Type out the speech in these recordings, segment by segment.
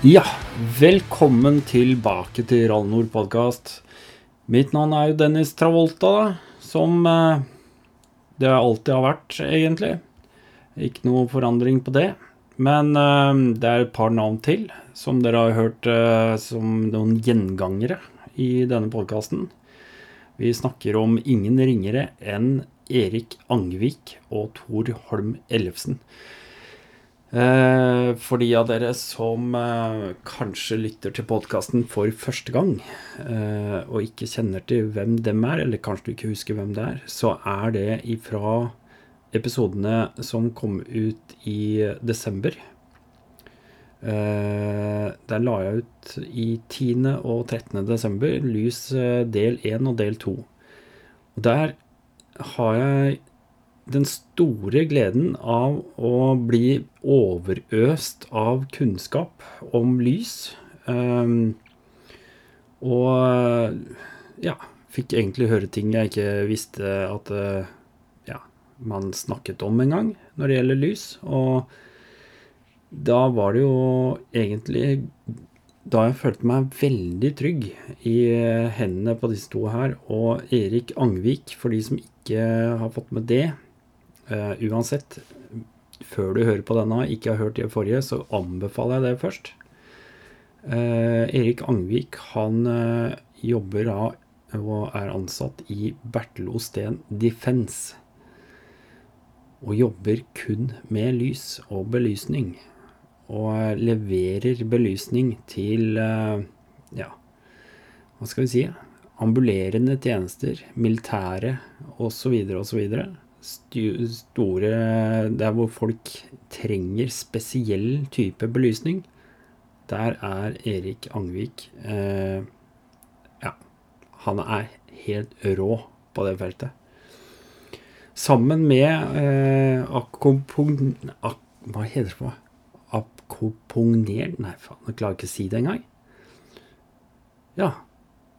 Ja, velkommen tilbake til Rallnord podkast. Mitt navn er jo Dennis Travolta, som eh, det alltid har vært, egentlig. Ikke noe forandring på det. Men eh, det er et par navn til som dere har hørt eh, som noen gjengangere i denne podkasten. Vi snakker om ingen ringere enn Erik Angvik og Tor Holm Ellefsen. Eh, for de av dere som eh, kanskje lytter til podkasten for første gang, eh, og ikke kjenner til hvem dem er, eller kanskje du ikke husker hvem det er, så er det ifra episodene som kom ut i desember. Der la jeg ut i 10. og 13. desember Lys del 1 og del 2. Og der har jeg den store gleden av å bli overøst av kunnskap om lys. Um, og ja, fikk egentlig høre ting jeg ikke visste at ja, man snakket om engang når det gjelder lys. Og da var det jo egentlig da jeg følte meg veldig trygg i hendene på disse to her. Og Erik Angvik, for de som ikke har fått med det, Uh, uansett, før du hører på denne, ikke har hørt det forrige, så anbefaler jeg det først. Uh, Erik Angvik han uh, jobber da og er ansatt i Bertel Osten Defence. Og jobber kun med lys og belysning. Og leverer belysning til ja, hva skal vi si ambulerende tjenester, militære osv. osv store Der hvor folk trenger spesiell type belysning, der er Erik Angvik eh, Ja, han er helt rå på det feltet. Sammen med eh, akkompon... Ak, hva heter det for noe? Nei, faen, jeg klarer ikke å si det engang. Ja.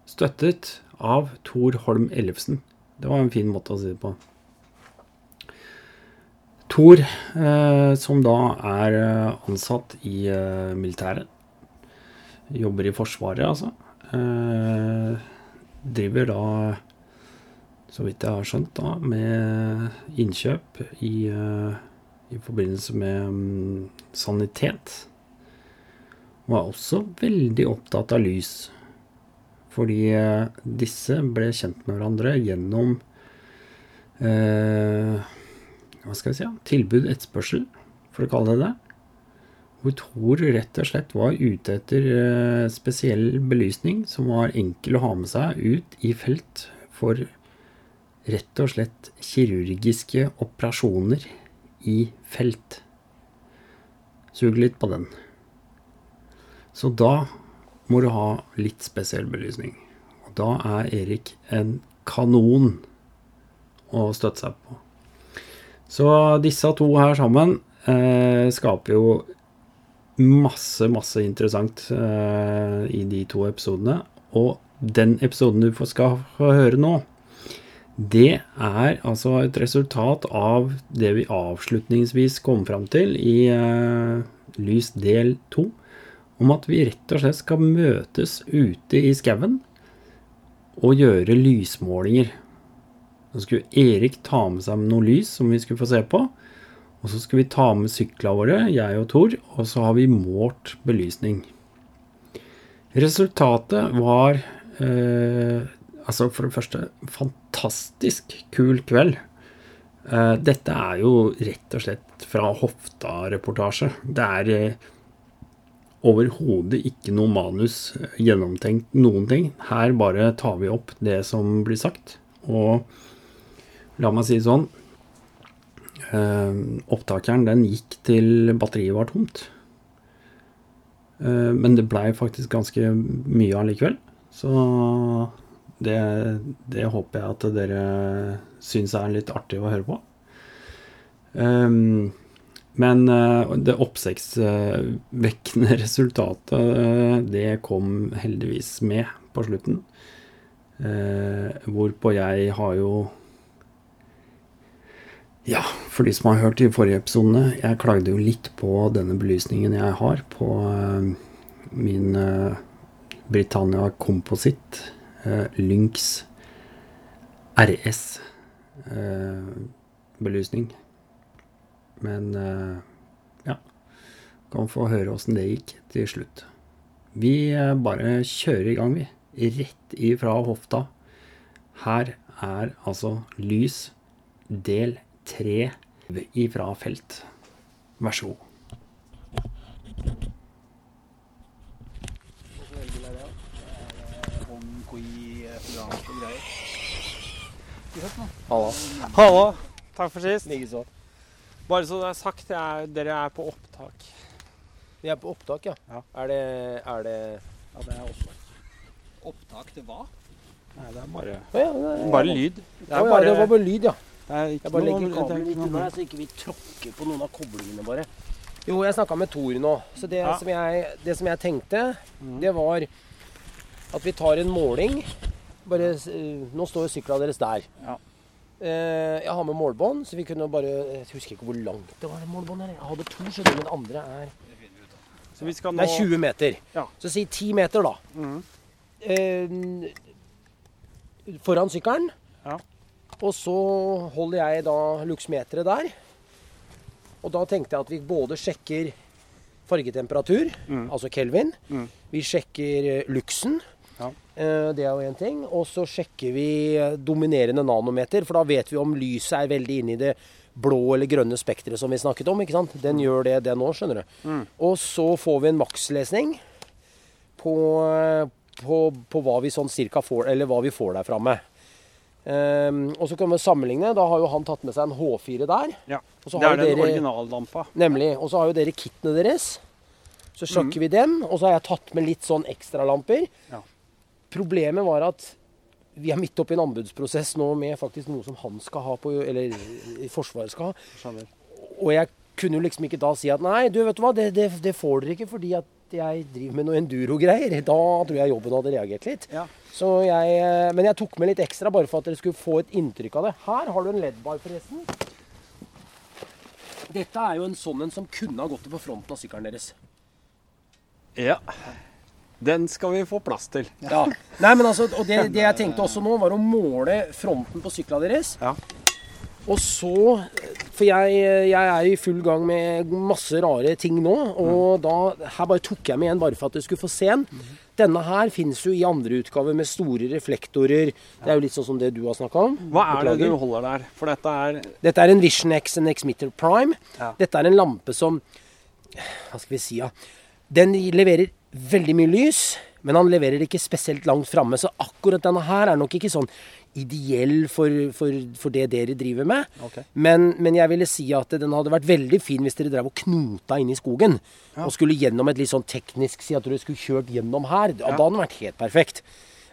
Støttet av Tor Holm Ellefsen. Det var en fin måte å si det på. Thor, eh, som da er eh, ansatt i eh, militæret. Jobber i Forsvaret, altså. Driver da, så vidt jeg har skjønt, da, med innkjøp i, i forbindelse med um, sanitet. Og er også veldig opptatt av lys. Fordi disse ble kjent med hverandre gjennom eh, hva skal vi si, tilbud etterspørsel, for å kalle det det. Hvor Thor rett og slett var ute etter eh, spesiell belysning som var enkel å ha med seg ut i felt for rett og slett kirurgiske operasjoner i felt. Sug litt på den. Så da må du ha litt spesiell belysning. Og da er Erik en kanon å støtte seg på. Så disse to her sammen eh, skaper jo masse, masse interessant eh, i de to episodene. Og den episoden du skal høre nå, det er altså et resultat av det vi avslutningsvis kom fram til i eh, Lys del to. Om at vi rett og slett skal møtes ute i skauen og gjøre lysmålinger. Så skulle Erik ta med seg noe lys som vi skulle få se på. Og så skulle vi ta med syklene våre, jeg og Tor, og så har vi målt belysning. Resultatet var eh, altså for det første fantastisk kul kveld. Eh, dette er jo rett og slett fra hofta-reportasje. Det er eh, overhodet ikke noe manus gjennomtenkt noen ting. Her bare tar vi opp det som blir sagt. Og La meg si det sånn. Uh, opptakeren den gikk til batteriet var tomt. Uh, men det blei faktisk ganske mye allikevel. Så det, det, håper jeg at dere syns er litt artig å høre på. Eh, men det oppsiktsvekkende resultatet, det kom heldigvis med på slutten. Hvorpå jeg har jo ja, for de som har hørt de forrige episodene, jeg klagde jo litt på denne belysningen jeg har på, min eh, Britannia Composite eh, Lynx RS eh, belysning. Men eh, ja Kan få høre åssen det gikk til slutt. Vi eh, bare kjører i gang, vi. Rett ifra hofta. Her er altså lys del tre ifra felt. Vær så god. Hallo. Hallo. Takk for sist. Likeså. Bare så det er sagt, jeg er, dere er på opptak. Vi er på opptak, ja. Ja. Er det, er det Ja, det er opptak. Opptak til hva? Nei, det er bare, Å ja, det bare lyd. Det er bare, det var bare lyd, ja. Det er ikke Jeg bare legger er kabelen noe- unna så ikke vi tråkker på noen av koblingene bare. Jo, jeg snakka med Tor nå. Så det, Ja. som jeg, det som jeg tenkte, Mhm. det var at vi tar en måling. Bare, eh, nå står sykla deres der. Ja. Eh, jeg har med målbånd, så vi kunne bare Jeg husker ikke hvor langt det var. målbånd her. Jeg hadde to, skjønner men det andre er Så vi skal nå Det er 20 meter. Ja. Så si 10 meter, da. Mm. Eh, foran sykkelen. Ja. Og så holder jeg da luksmeteret der. Og da tenkte jeg at vi både sjekker fargetemperatur, mm. altså Kelvin. Mm. Vi sjekker eh, luksen. Ja. Eh, Det er jo én ting. Og så sjekker vi eh, dominerende nanometer, for da vet vi om lyset er veldig inne i det blå eller grønne spekteret som vi snakket om. ikke sant? Den gjør det, den òg, skjønner du. Mm. Og så får vi en makslesning på, på, på hva vi sånn cirka får, eller hva vi får derfra med. Ehm, og så kan vi sammenligne. Da har jo han tatt med seg en H4 der. Ja. Det er den dere, originallampa. Nemlig. Og så har jo dere kittene deres. Så sjokker vi dem. Og så har jeg tatt med litt sånn ekstralamper. Ja. Problemet var at vi er midt oppi en anbudsprosess nå med faktisk noe som han skal ha på, eller Forsvaret skal ha. Og jeg kunne jo liksom ikke da si at nei, du vet du hva, det, det, det får dere ikke fordi at jeg driver med noe enduro-greier. Da tror jeg jobben hadde reagert litt. Ja. Så jeg, eh, men jeg tok med litt ekstra bare for at dere skulle få et inntrykk av det. Her har du en LED-bar, forresten. Dette er jo en sånn en som kunne ha gått på fronten av sykkelen deres. Ja. Den skal vi få plass til. Ja. Nei, men altså, og det, det jeg tenkte også nå, var å måle fronten på sykla deres. Ja. Og så For jeg, jeg er i full gang med masse rare ting nå. Og da Her bare tok jeg med en bare for at du skulle få se den. Denne her finnes jo i andre utgaver med store reflektorer. Det er jo litt sånn som det du har snakka om. Hva er det du holder der? For dette er Dette er en Vision X and Xmitter Prime. Ja. Dette er en lampe som Hva skal vi si, ja. Den leverer veldig mye lys, men han leverer ikke spesielt langt framme. Så akkurat denne her er nok ikke sånn ideell for, for, for det dere driver med. Okay. Men, men jeg ville si at den hadde vært veldig fin hvis dere drev og knota inn i skogen. Og skulle gjennom et litt sånn teknisk Si at dere skulle kjørt gjennom her. Da, da hadde den vært helt perfekt.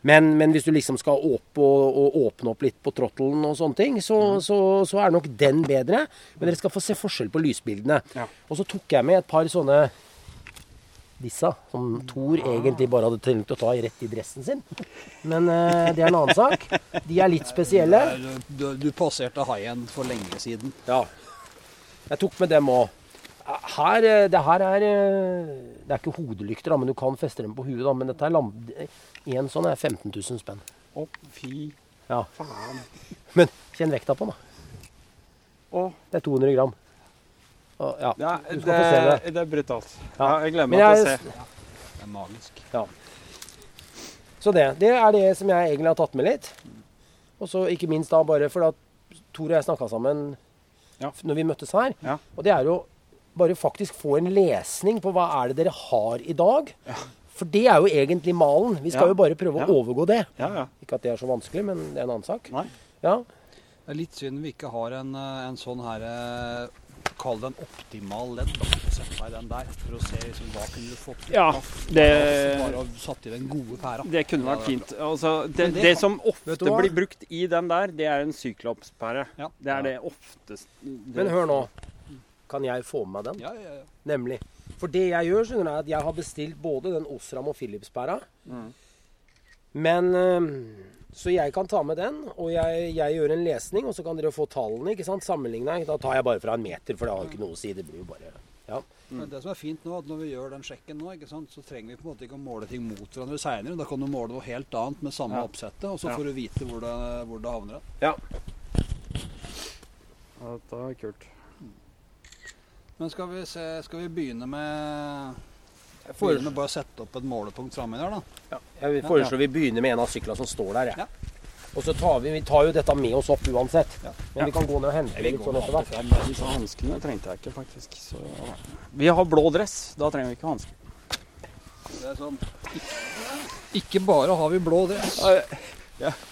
Men, men hvis du liksom skal opp og, og åpne opp litt på trottelen og sånne ting, så, så, så er nok den bedre. Men dere skal få se forskjell på lysbildene. Ja. Og så tok jeg med et par sånne disse, som Thor egentlig bare hadde tenkt å ta rett i dressen sin. Men eh, det er en annen sak. De er litt spesielle. Du, du, du passerte haien for lenge siden. Ja. Jeg tok med dem òg. Her, eh, det her er eh, Det er ikke hodelykter, men du kan feste dem på huet. da, Men dette er lam... En sånn er 15 000 spenn. Å, fy Ja. faen. Men kjenn vekta på den, da. Å, Det er 200 gram. Og, ja. ja, Du det, få se det. det er brutalt. Ja. Ja, jeg gleder Men meg til å se. Det er magisk. så det, det er det som jeg egentlig har tatt med litt. Og så ikke minst da bare fordi at Tor og jeg snakka sammen Ja. når vi møttes her. Ja. Og det er jo bare faktisk få en lesning på hva er det dere har i dag. For det er jo egentlig malen. Vi skal Ja. jo bare prøve Ja. å overgå det. Ja, ja. Ikke at det er så vanskelig, men det er en annen sak. Nei. Ja, Det er litt synd vi ikke har en, eh, en sånn her eh, Kall det en optimal ledd. da. Sett deg den der for å se liksom, hva kunne du fått til. Ja, det- Bare satt i den gode pæra. Det kunne vært fint. Altså, det, det, det- som ofte blir brukt i den der, det er en sykloppspære. Ja. Det er det oftest Men hør nå. Kan jeg få med meg den? Ja, ja, ja. Nemlig. For det jeg gjør, skjønner du, er at jeg har bestilt både den Osram og Philips-pæra. Mm. Men øhm, Så jeg kan ta med den, og jeg, jeg gjør en lesning, og så kan dere få tallene. ikke sant, Sammenligna. Da tar jeg bare fra en meter, for det har jo ikke noe å si. Det blir jo bare Ja. Men det som er fint nå, at når vi gjør den sjekken nå, ikke sant, så trenger vi på en måte ikke å måle ting mot hverandre seinere. Da kan du måle noe helt annet med samme Ja. oppsettet, og så Ja. får du vite hvor det, hvor det havner. Ja. Ja, Dette er kult. Men skal vi, se, skal vi begynne med Jeg foreslår, bare å sette opp et målepunkt framme der, da? jeg foreslår vi begynner med en av syklene som står der. jeg. Ja. Og så tar vi, vi tar jo dette med oss opp uansett. Ja. Men vi kan gå ned og hente litt sånn etter hvert. Disse hanskene trengte jeg ikke, faktisk. Så Vi har blå dress. Da trenger vi ikke hansker. Det er sånn Ikke bare har vi blå dress. Ja.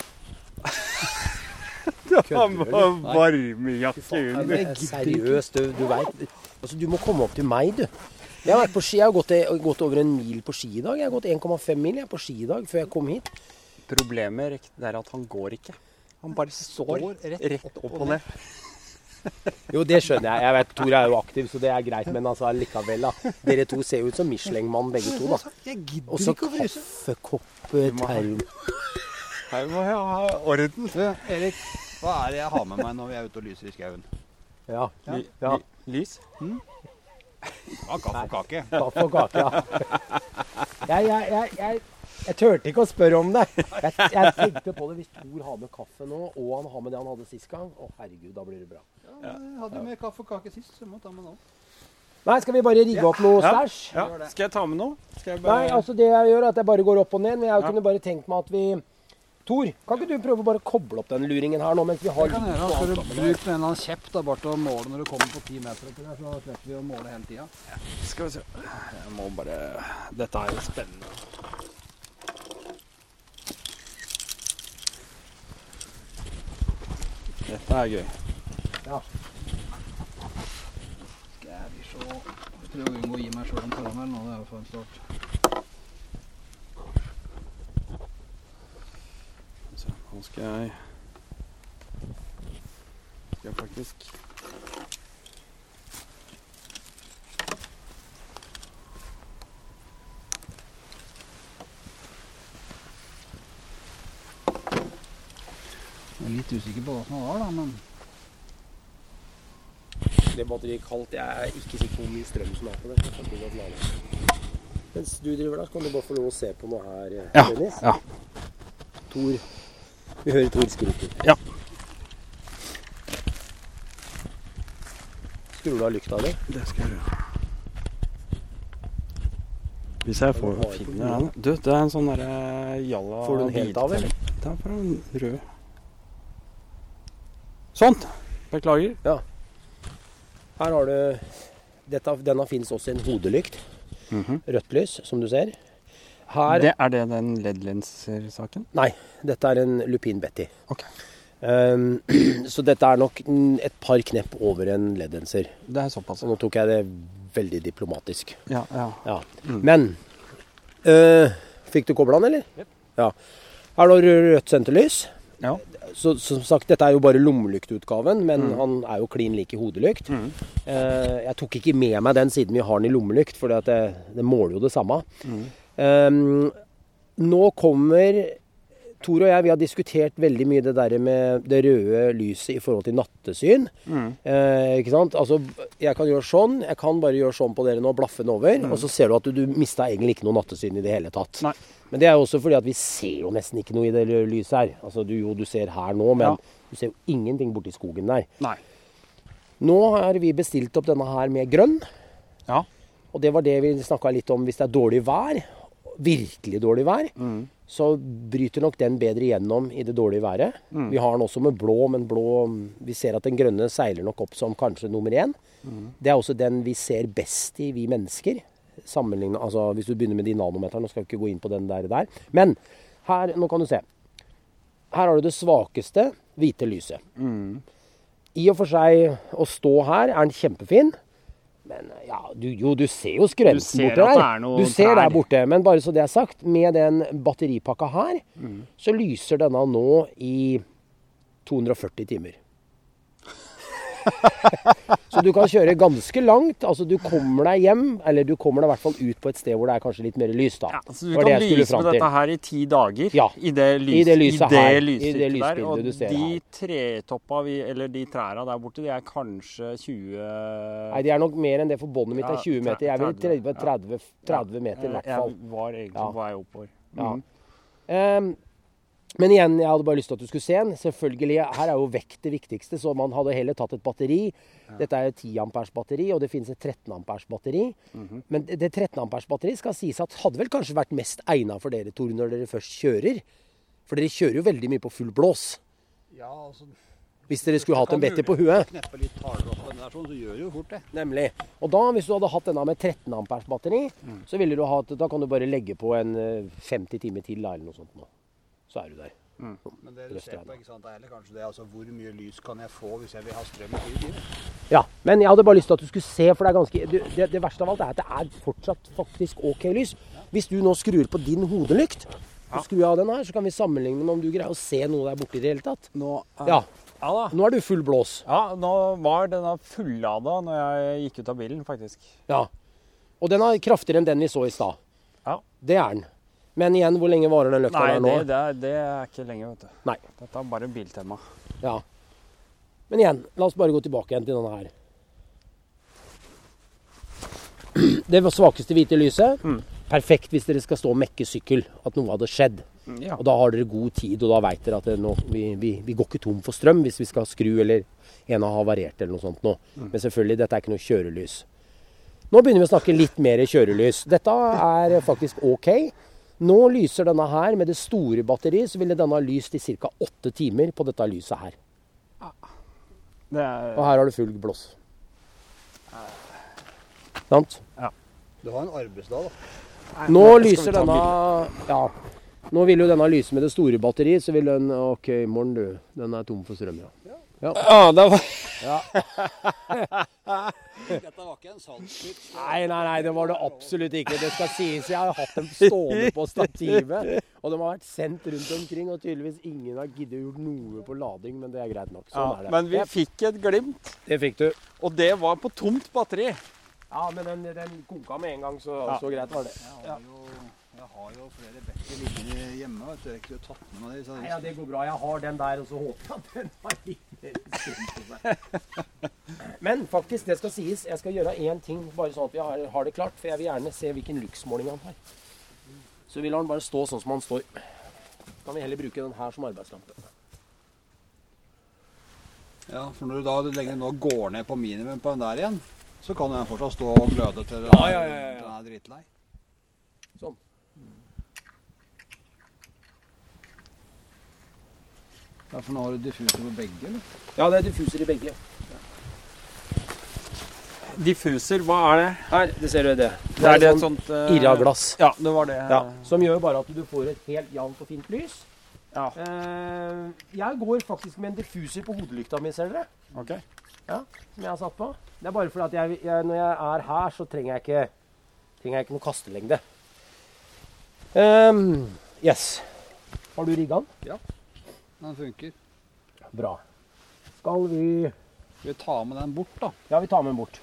Varmejakke under. Seriøst, du, du veit altså, Du må komme opp til meg, du. Jeg har, vært på ski, jeg har gått, gått over en mil på ski i dag. Jeg har gått 1,5 mil jeg, på ski i dag før jeg kom hit. Problemet er at han går ikke. Han bare står, rett, opp og ned. Jo, det skjønner jeg. Jeg vet Tor er jo aktiv, så det er greit. Men altså likevel, da. Dere to ser jo ut som Michelin-mann begge to, da. Jeg Og så kaffekopp, term Her må jeg ha orden. Du, Erik, hva er det jeg har med meg når vi er ute og lyser i skauen? Ja. ja. Ja. ly, Ja, kaffe og kake. Kaffe og kake, ja. Jeg, jeg, jeg, jeg, jeg turte ikke å spørre om det. Jeg, jeg tenkte på det hvis Tor har med kaffe nå, og han har med det han hadde sist gang. Å, herregud, da blir det bra. Ja, jeg hadde jo med kaffe og kake sist, så må ta med nå. Nei, skal vi bare rigge opp noe Ja. stæsj? Ja. Skal jeg ta med noe? Skal jeg Nei, altså det jeg gjør er at jeg bare går opp og ned. Men jeg Ja. kunne bare tenkt meg at vi Tor, kan ikke du prøve å bare koble opp den luringen her nå mens vi har kan litt gjøre. Skal du alt sammen bruke en eller annen kjepp da, bare til å måle når du kommer på ti meter oppi der, så slipper vi å måle hele tida. Skal vi se. Jeg må bare Dette er jo spennende. Dette er gøy. Skal vi se Jeg prøver å unngå å gi meg sjøl en karamell nå. Det er jo for en start. Så nå skal jeg Skal jeg faktisk Jeg er litt usikker på hva som var, da, men Det batteriet kaldt. Jeg er ikke sikker på hvor mye strøm som er på det. Mens du driver der, så kan du bare få lov å se på noe her, Ja. Dennis. Ja. Tor. Vi hører Tor skrike. Ja. Skrur du av lykta di? Det skal jeg gjøre. Hvis jeg får Ja, finner den Du, det er en sånn derre jalla Får du den helt av, eller? Det er bare en rød. Sånn. Beklager. Her har du dette, Denne fins også i en hodelykt. Rødt lys, som du ser. Her det, er det den LED-lenser-saken? Nei, dette er en Lupin Betty. Ok. Um, så dette er nok et par knepp over en LED-lenser. Det er såpass. Så nå tok jeg det veldig diplomatisk. Ja, ja. Ja. Mm. Men uh, Fikk du kobla den, eller? Ja. Her har du rødt senterlys. Ja. Så som sagt, dette er jo bare lommelyktutgaven, men Mm. han er jo klin lik i hodelykt. Mm. Eh, jeg tok ikke med meg den siden vi har den i lommelykt, for det, det måler jo det samme. Mm. Um, nå kommer Tor og jeg vi har diskutert veldig mye det der med det røde lyset i forhold til nattesyn. Mm. Eh, ikke sant? Altså, jeg kan gjøre sånn, jeg kan bare gjøre sånn på dere nå, blaffe den over, og så ser du at du, du mista egentlig ikke noe nattesyn i det hele tatt. Nei. Men det er jo også fordi at vi ser jo nesten ikke noe i det røde lyset her. Altså, du, jo, du ser her nå, men Ja. du ser jo ingenting borti skogen der. Nei. Nå har vi bestilt opp denne her med grønn. Ja. Og det var det vi snakka litt om hvis det er dårlig vær. Virkelig dårlig vær. Mm. Så bryter nok den bedre gjennom i det dårlige været. Mm. Vi har den også med blå, men blå Vi ser at den grønne seiler nok opp som kanskje nummer én. Mm. Det er også den vi ser best i, vi mennesker. Altså Hvis du begynner med de nanometerne, skal vi ikke gå inn på den der. der. Men her, nå kan du se. Her har du det svakeste hvite lyset. Mm. I og for seg å stå her er den kjempefin. Men ja, du, jo, du ser jo ser borte der. er du ser trær. der borte. Men bare så det er sagt, med den batteripakka her, Mm. så lyser denne nå i 240 timer. Så du kan kjøre ganske langt. Altså du kommer deg hjem, eller du kommer deg i hvert fall ut på et sted hvor det er kanskje litt mer lys, da. Ja, så du kan lyse på med dette her i ti dager Ja, i det, lys, i det lyset i det her, i det lysstykket der. Og du ser de tretoppa, vi, eller de trærne der borte, de er kanskje 20 Nei, de er nok mer enn det, for båndet mitt er 20 meter. Jeg vil 30, 30, 30 meter i hvert fall. Jeg var egentlig på vei oppover. Ja. Mhm. Men igjen, jeg hadde bare lyst til at du skulle se den. Selvfølgelig, Her er jo vekt det viktigste, så man hadde heller tatt et batteri. Dette er jo 10 ampers batteri, og det finnes et 13 ampers batteri. Mhm. Men det det 13 ampers batteri skal sies at hadde vel kanskje vært mest egna for dere, Tor, når dere først kjører. For dere kjører jo veldig mye på full blås. Ja, altså Hvis dere skulle hatt en Betty på huet. Kneppe litt hardere opp den der, sånn, så gjør det jo fort det. Nemlig. Og da, hvis du hadde hatt denne med 13 ampers batteri, så ville du hatt Da kan du bare legge på en eh, 50 timer til, eller noe sånt nå. Så er du der. Men det du ser på, ikke sant, er heller kanskje det altså hvor mye lys kan jeg få hvis jeg vil ha strøm i bilen? Ja, men jeg hadde bare lyst til at du skulle se, for det er ganske det, det, det verste av alt er at det er fortsatt faktisk OK lys. Hvis du nå skrur på din hodelykt, og skrur av den her, så kan vi sammenligne med om du greier å se noe der borte i det hele tatt. Nå, Ja, ja da. nå er du full blås. Ja, nå var denne fullada når jeg gikk ut av bilen, faktisk. Ja. Og den er kraftigere enn den vi så i stad. Ja. Det er den. Men igjen, hvor lenge varer den løkta Nei, der nå? det, det, det er ikke lenge, vet du. Nei. Dette er bare biltema. Ja. Men igjen, la oss bare gå tilbake igjen til denne her. Det svakeste hvite lyset. Mm. Perfekt hvis dere skal stå og mekke sykkel, at noe hadde skjedd. Ja. Og da har dere god tid, og da veit dere at det nå, vi, vi, vi går ikke tom for strøm hvis vi skal skru eller en har havarert eller noe sånt nå. Men selvfølgelig, dette er ikke noe kjørelys. Nå begynner vi å snakke litt mer kjørelys. Dette er faktisk OK. Nå lyser denne her med det store batteriet, så ville denne ha lyst i ca. åtte timer på dette lyset her. Det er, Og her har du full blås. Sant? Det var en arbeidsdag, da. Nå lyser denne Ja. Nå vil jo denne lyse med det store batteriet, så vil den OK, i morgen, du. Den er tom for strøm, ja. Ja, det var Dette var ikke en salgspitch. Nei, nei, nei, det var det absolutt ikke. Det skal sies. Jeg har hatt dem stående på stativet. Og de har vært sendt rundt omkring, og tydeligvis ingen har giddet gjort noe på lading, men det er greit nok. Sånn ja, er det. Men vi fikk et glimt, det fikk du. og det var på tomt batteri. Ja, men den, den konka med en gang, så, Ja. så greit var det. Jeg har jo, jeg har jo flere bekker liggende hjemme. vet du. Jeg har ikke tatt med meg det. Så Nei, ja, det går bra. Jeg har den der, og så håper jeg at den har litt mer stund på seg. Men faktisk, det skal sies. Jeg skal gjøre én ting, bare sånn at vi har, har det klart. For jeg vil gjerne se hvilken luksmåling han har. Så vi lar den bare stå sånn som han står. kan vi heller bruke den her som arbeidslampe. Ja, for når du da lenger nå går ned på minimum på den der igjen, så kan den fortsatt stå og gløde til den, Ja, ja, ja, ja. den er dritlei. Sånn. Ja, for nå har du diffuser på begge, eller? Ja, det er diffuser i begge. Diffuser, hva er det? Her, det ser du det. Det er det et sånn sånt uh, Irra-glass. Ja, det var det. Ja, som gjør bare at du får et helt jevnt og fint lys. Ja. Uh, jeg går faktisk med en diffuser på hodelykta mi, ser dere. Ok. som jeg har satt på. Det er bare fordi at jeg, jeg, når jeg er her, så trenger jeg ikke, trenger jeg ikke noe kastelengde. Um, yes. Har du rigga den? Den funker. Bra. Skal vi Skal vi ta med den bort, da? Ja, vi tar med den bort.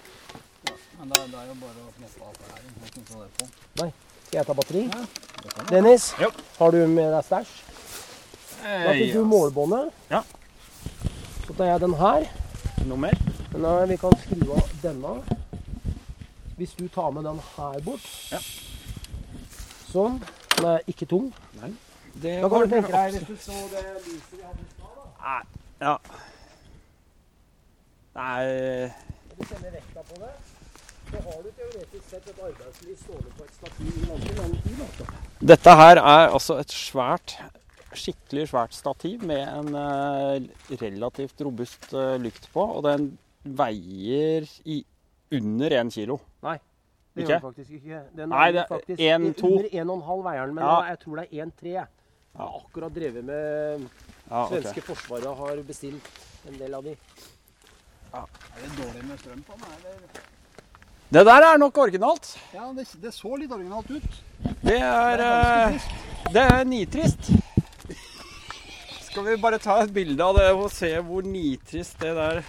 Ja, Men det er, det er jo bare å kneppe det her. Nei. det på. Skal jeg ta batteri? Dennis, Jo. har du med deg stæsj? Da fikk du målbåndet. Ja. Så tar jeg den her. Noe mer? Nei, vi kan skru av denne. Hvis du tar med den her bort. Ja. Sånn. Den er ikke tung. Det Da kan du tenke deg, hvis du så det lyset vi hadde i stad, da. Ja. Nei du kjenner vekta på det, så har du teoretisk sett et arbeidslys stående på et stativ i ganske lang tid. Altså. Dette her er altså et svært, skikkelig svært stativ med en eh, relativt robust eh, lykt på. Og den veier i under én kilo. Nei, Det Ikke? gjør den faktisk ikke. Den Nei, er det er faktisk en, under 1,5 veier den, men Ja. jeg tror det er 1,3. Jeg har akkurat drevet med Ja, okay. Svenske forsvaret har bestilt en del av de. Er det dårlig med strøm på den? Eller? Det der er nok originalt. Ja, det, det så litt originalt ut. Det er, eh, det er nitrist. Skal vi bare ta et bilde av det og se hvor nitrist det der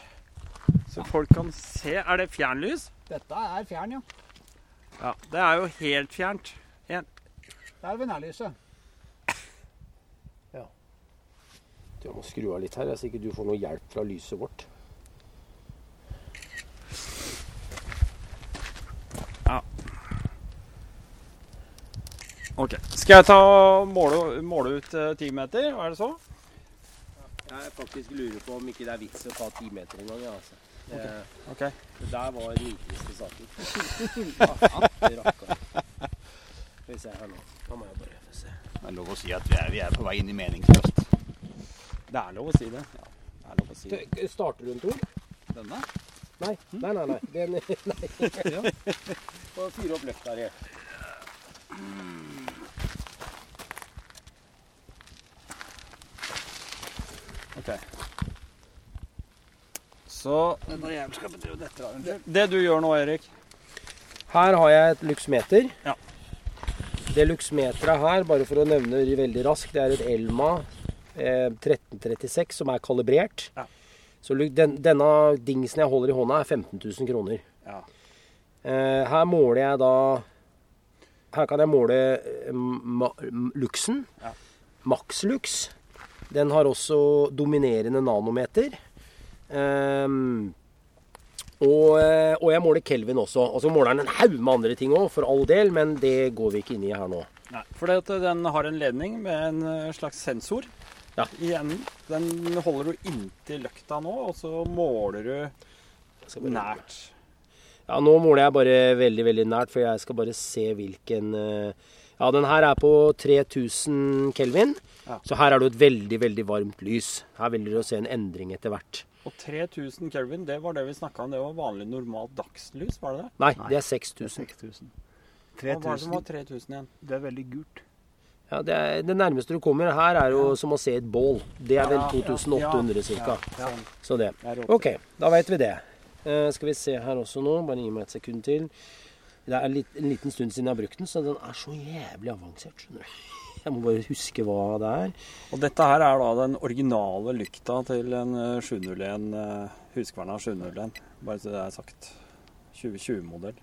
Så folk kan se. Er det fjernlys? Dette er fjern, ja. Ja. Det er jo helt fjernt. En. Det er ved nærlyset. Jeg må skru av litt her, så ikke du får noe hjelp fra lyset vårt. Ok. Skal jeg ta måle, måle ut eh, ti meter? Er det så? Jeg faktisk lurer på om ikke det er vits å ta ti meter engang. Ja, altså. det, okay. det der var rikeste saken. Ja. Skal vi se her nå. Da må jeg bare se. Det er lov å si at vi er, vi er på vei inn i meningsløst. Det er lov å si det. Ja, det er lov å si det. Skal- Starter du en Tor? Denne? Nei, nei, nei. nei. Den, nei. Få fyre opp løfta her. Ok. Så det, det du gjør nå, Erik Her har jeg et luksmeter. Ja. Det luksmeteret her, bare for å nevne det veldig raskt, det er et Elma 1336 som er kalibrert. Ja. Så den, denne dingsen jeg holder i hånda, er 15 000 kroner. Ja. Eh, her måler jeg da Her kan jeg måle eh, ma luxen. Ja. Maxlux. Den har også dominerende nanometer. Ehm, og, eh, og jeg måler Kelvin også. Og så måler den en haug med andre ting òg, for all del, men det går vi ikke inn i her nå. Nei, for den har en ledning med en eh, slags sensor Ja. i enden. Den holder du inntil løkta nå, og så måler du nært. Ja, nå måler jeg bare veldig, veldig nært, for jeg skal bare se hvilken eh, Ja, den her er på 3000 kelvin. Ja. Så her er det jo et veldig, veldig varmt lys. Her vil dere se en endring etter hvert. Og 3000 kelvin, det var det vi snakka om. Det var vanlig normalt dagslys, var det det? Nei, Nei. det er 6000. 6000. Hva var det som var 3000. 3000 igjen? Det er veldig gult. Ja, det, er, det nærmeste du kommer her, er jo som å se et bål. Det er vel Ja, ja, 2800 ca. Så det. Ok, da vet vi det. Uh, skal vi se her også nå. Bare gi meg et sekund til. Det er litt, en liten stund siden jeg har brukt den, så den er så jævlig avansert. skjønner du. Jeg må bare huske hva det er. Og dette her er da den originale lykta til en eh, 701 eh, Husqvarna 701. Bare så det er sagt. 2020-modell.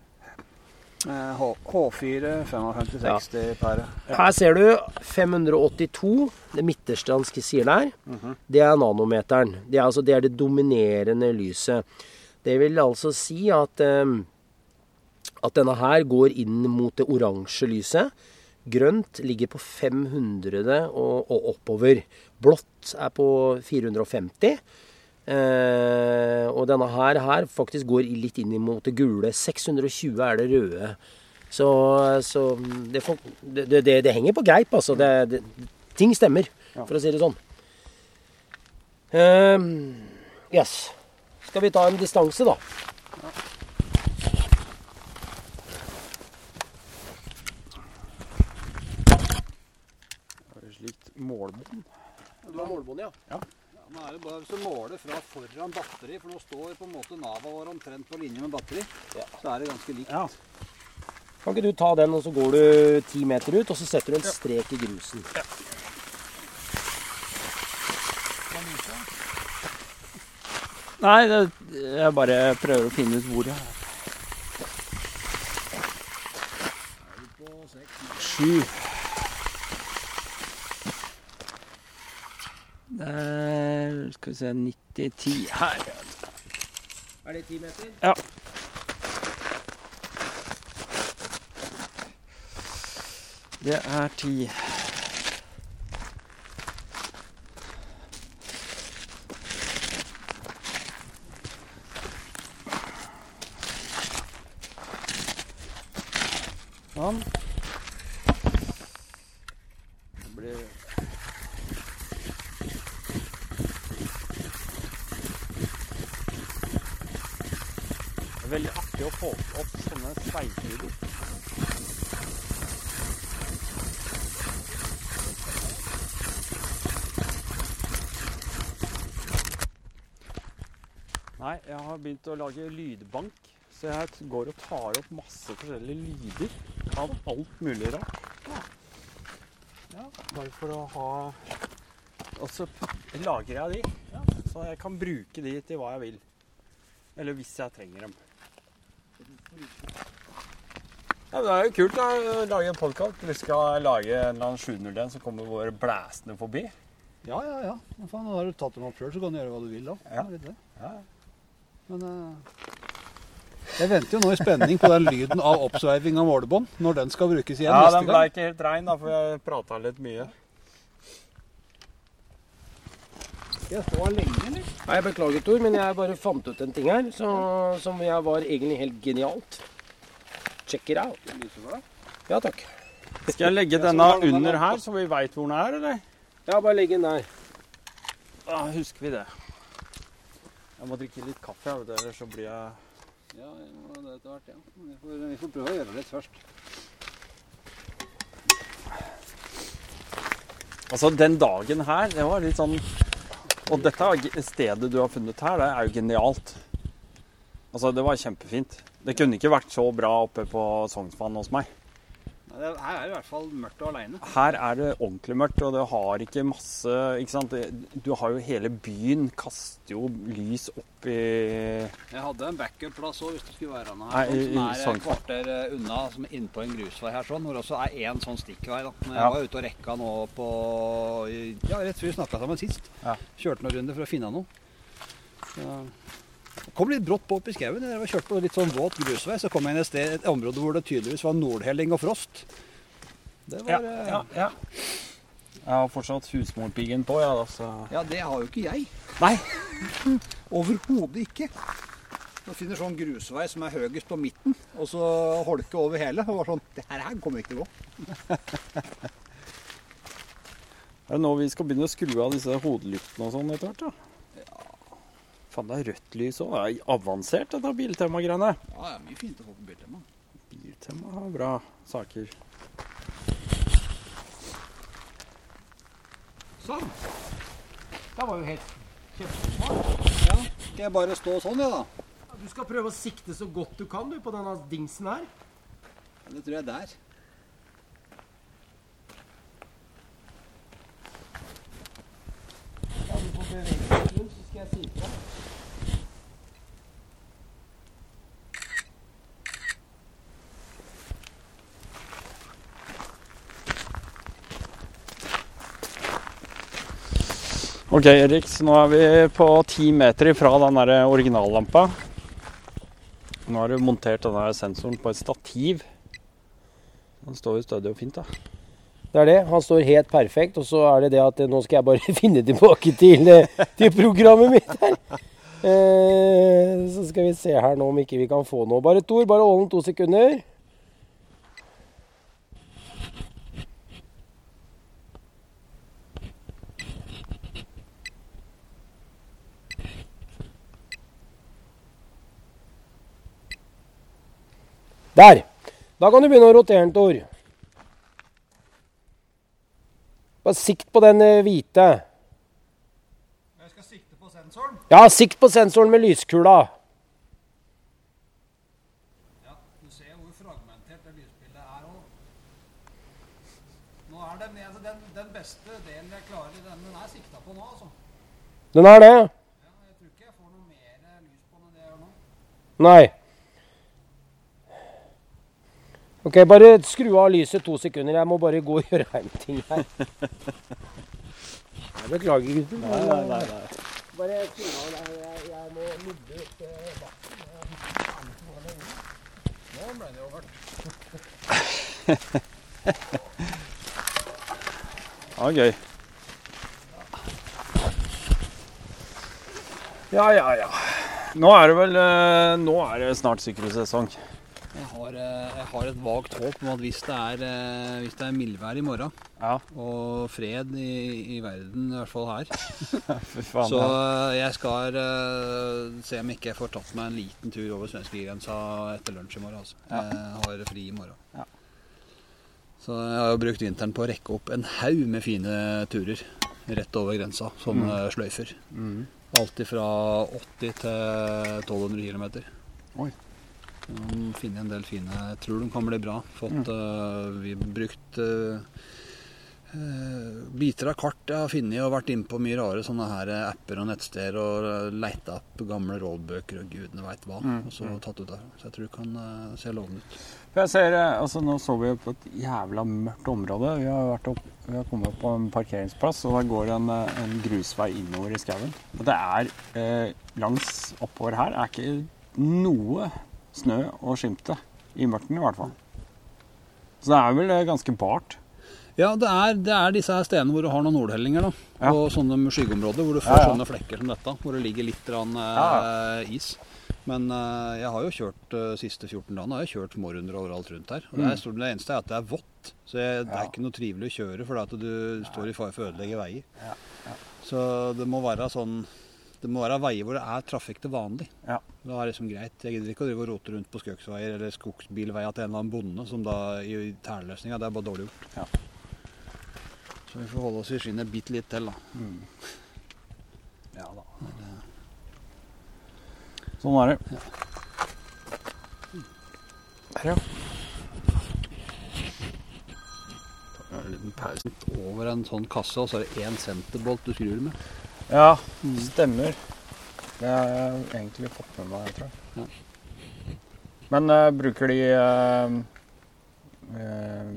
Eh, H H4 5560 pære. Her ser du 582, det midterste han sier der. Det er nanometeren. Det er, altså, det er det dominerende lyset. Det vil altså si at, um, at denne her går inn mot det oransje lyset. Grønt ligger på 500 og, og oppover. Blått er på 450. Eh, og denne her, her faktisk går litt inn mot det gule. 620 er det røde. Så, så det, det, det, det, henger på greip, altså. Ting stemmer, for å si det sånn. Eh, yes. Skal vi ta en distanse, da? Slikt målbånd. Du har målbånd, ja. Ja, nå er det bare Hvis du måler fra foran batteri, for nå står på en måte Nava vår omtrent på linje med batteri, Ja. så er det ganske likt. Ja. Kan ikke du ta den, og så går du ti meter ut, og så setter du en strek i grusen? Nei, det, jeg bare prøver å finne ut hvor jeg er. Sju. Det er Skal vi se 90-10 her. Er det ti meter? Ja. Det er ti. Sånn. Det blir Det er veldig artig å få opp sånne sveiselyder. Nei, jeg har begynt å lage lydbank. Så jeg går og tar opp masse forskjellige lyder av alt mulig rart. Ja, bare for å ha Og så lagrer jeg de, så jeg kan bruke de til hva jeg vil. Eller hvis jeg trenger dem. Ja, men Det er jo kult da, å lage en podkast. Vi skal lage en eller annen 701 som kommer våre blæsende forbi. Ja, ja, ja. Men faen, Har du tatt dem opp sjøl, så kan du gjøre hva du vil da. Ja. Ja. Men jeg venter jo nå i spenning på den lyden av oppsveiving av målebånd. Når den skal brukes igjen Ja, neste den ble ikke helt rein, da, for jeg prata litt mye. Skal jeg stå her lenge, eller? Nei, jeg beklager, Tor, men jeg bare fant ut en ting her så, som jeg var egentlig helt genialt. Check it out. Ja, takk. Skal jeg legge denne under her, så vi veit hvor den er, eller? Ja, bare legg den der. Da husker vi det. Jeg må drikke litt kaffe, jeg, vet du, ellers så blir jeg Ja, ja, det etter hvert, ja. Vi får, vi får prøve å gjøre det litt først. Altså, den dagen her, det var litt sånn Og dette stedet du har funnet her, det er jo genialt. Altså, det var kjempefint. Det kunne ikke vært så bra oppe på Sognsvann hos meg. Her er det i hvert fall mørkt og aleine. Her er det ordentlig mørkt, og det har ikke masse Ikke sant. Du har jo hele byen kaster jo lys opp i Jeg hadde en backup-plass òg, hvis det skulle være noe her. Sånn, som et kvarter eh, unna, som er innpå en grusvei her, sånn, hvor det også er én sånn stikkvei. da. Når jeg Ja. var ute og rekka nå på Ja, rett før vi snakka sammen sist. Ja. Kjørte noen runder for å finne noe. Så, kom litt brått på opp i skauen. Jeg var kjørt på litt sånn våt grusvei, så kom jeg inn et sted, et område hvor det tydeligvis var nordhelling og frost. Det var Ja, eh, ja, ja. Jeg har fortsatt husmorpiggen på, ja, da, så Ja, det har jo ikke jeg. Nei. Overhodet ikke. Man finner sånn grusvei som er høyest på midten, og så holke over hele. Og var sånn Det her, her kommer ikke til å gå. Er det nå vi skal begynne å skru av disse hodelyktene og sånn etter hvert, da? Faen, det er rødt lys òg. Det er avansert, dette Biltema-greiene. Ja, det er mye fint å få på Biltema. Biltema har bra saker. Sånn. Det var jo helt Ja, skal jeg bare stå sånn, jeg, da? Du skal prøve å sikte så godt du kan du, på denne dingsen her. Ja, Det tror jeg der. Ja, du får bevege deg rundt, så skal jeg si ifra. Ok, Erik, så nå er vi på ti meter ifra den der originallampa. Nå har du montert denne sensoren på et stativ. Den står jo stødig og fint, da. Det er det. Han står helt perfekt. Og så er det det at nå skal jeg bare finne tilbake til, eh, til programmet mitt her. Eh, så skal vi se her nå om ikke vi kan få noe. Bare Tor, bare ålen to sekunder. Der. Da kan du begynne å rotere den, Tor. Bare sikt på den eh, hvite. Jeg skal sikte på sensoren. Ja, sikt på sensoren med lyskula. Ja, Du ser hvor fragmentert det lysbildet er òg. Nå er den, altså, den, den beste delen jeg klarer, den, den er sikta på nå, altså. Den er det. Ja, jeg tror ikke jeg får noe mer lys på den enn det jeg gjør nå. Nei. Ok, bare skru av lyset to sekunder. Jeg må bare gå og gjøre en ting her. Jeg beklager, gutter. Nei, nei, nei, nei. Bare skru av der. Jeg, jeg må lubbe ut eh, vann. Nå ble det jo hørt. Ja, gøy. Ja, ja, ja. Nå er det vel eh, Nå er det snart sykkelsesong. Jeg har, eh, jeg har et vagt håp om at hvis det er, eh, hvis det er mildvær i morgen, Ja, og fred i, i verden, i hvert fall her, så eh, jeg skal se om ikke jeg får tatt meg en liten tur over svenskegrensa etter lunsj i morgen. Altså. Ja. Jeg har fri i morgen. Ja. Så jeg har jo brukt vinteren på å rekke opp en haug med fine turer rett over grensa, sånne sløyfer. Mm. Alt fra 80 til 1200 km. Oi. Finne en del fine Jeg tror de kan bli bra. Fått, Mm. eh, vi har brukt uh, uh, biter av kart jeg har funnet og vært inne på mye rare sånne her apper og nettsteder og leita opp gamle rådbøker og gudene veit hva. Mm, Og så tatt ut der. Så jeg tror det kan se lovende ut. Jeg ser, altså Nå så vi på et jævla mørkt område. Vi har, vært opp, vi har kommet opp på en parkeringsplass, og der går en, en grusvei innover i skauen. Og det er langs oppover her er ikke noe snø og skimte. I mørken, i hvert fall. Så det er vel eh, ganske bart. Ja, det er, det er disse her stedene hvor du har noen nordhellinger. da. Ja. Og sånne skyggeområder hvor du får Ja, ja. sånne flekker som dette. Hvor det ligger litt rann, eh, is. Men eh, jeg har jo kjørt eh, siste 14 dagene har jeg kjørt smårunder overalt rundt her. Og det, er, det eneste er at det er vått. Så jeg, det er Mm. Ikke noe trivelig å kjøre, for at du står i fare for å ødelegge veier. Ja, ja. Så det må være sånn det må være veier hvor det er trafikk til vanlig. Ja. Da er det liksom greit. Jeg gidder ikke å drive og rote rundt på skøksveier eller skogsbilveier til en eller annen bonde som da i tærløsninga. Det er bare dårlig gjort. Ja. Så vi får holde oss i skinnet bitte litt til, da. Ja da. Sånn er det. Der, ja. En liten pause. Over en sånn kasse, og så er det én senterbolt du skrur med. Ja, stemmer. Det har jeg egentlig fått med meg, tror jeg. Men uh, bruker de uh, uh,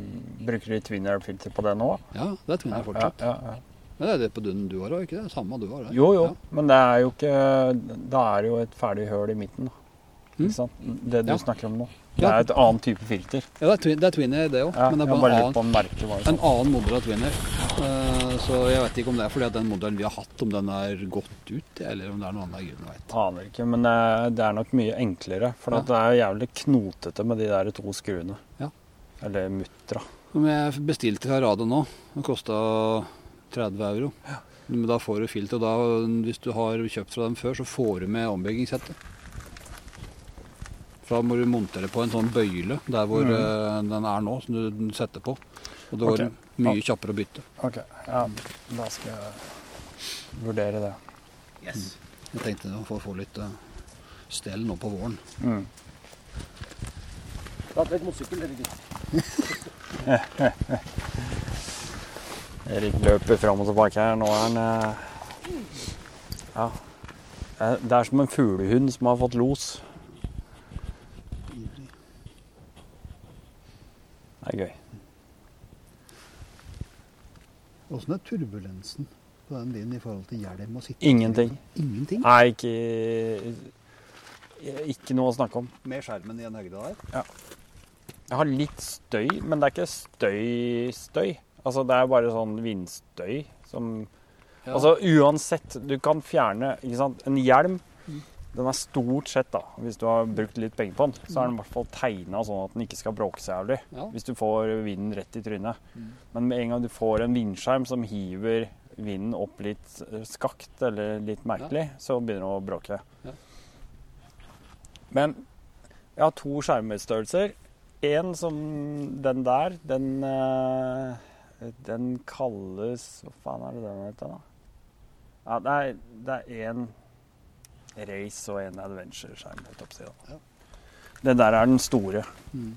Bruker de Twinner-filter på det nå? Ja, det er twin air fortsatt. Ja, ja, ja. Men det er det på dunnen du har òg, ikke det? Samme du har? det. Jo, jo, men det er jo ikke Da er det jo et ferdig høl i midten. da. Mm. Det du Ja. snakker om nå. Det er et annet type filter. Ja, det er, twin, det er Twinner, det òg. Ja, men det er bare bare en annen, en sånn. annen modell av Twinner. Uh, så jeg vet ikke om det er fordi at den modellen vi har hatt, om den er gått ut, eller om det er noe annet. Gud vet. Aner ikke, men eh, det er nok mye enklere. For Ja. det er jævlig knotete med de der to skruene. Ja. Eller muttra. Om jeg bestilte fra Rado nå, det kosta 30 euro. Men da får du filter. Og da, hvis du har kjøpt fra dem før, så får du med ombyggingssettet. For da må du montere på en sånn bøyle der hvor mm. den er nå, som du setter på. Og det går Ok. mye kjappere å bytte. Ok, ja, da skal jeg vurdere det. Jeg tenkte å få, få litt uh, stell nå på våren. Mm. Da hadde vi et motorsykkel, dere gutter. Erik løper fram og tilbake her. Nå er han eh, Ja. Eh, Det er som en fuglehund som har fått los. Det er gøy. Åssen er turbulensen på den din i forhold til hjelm og sitte? Ingenting. Ingenting? Nei, ikke Ikke noe å snakke om. Med skjermen i en høyde der? Ja. Jeg har litt støy, men det er ikke støy-støy. Altså, det er bare sånn vindstøy som Ja. Altså uansett, du kan fjerne ikke sant? En hjelm, den er stort sett, da, hvis du har brukt litt penger på den, så er den i hvert fall tegna sånn at den ikke skal bråke så jævlig. Ja. Hvis du får vinden rett i trynet. Men med en gang du får en vindskjerm som hiver vinden opp litt eh, skakt eller litt merkelig, så begynner den å bråke. Ja. Men jeg har to skjermstørrelser. En som den der, den eh, Den kalles Hva faen er det den heter, da? Ja, det er, det en race og en adventure-skjerm. Ja. Den der er den store. Mm.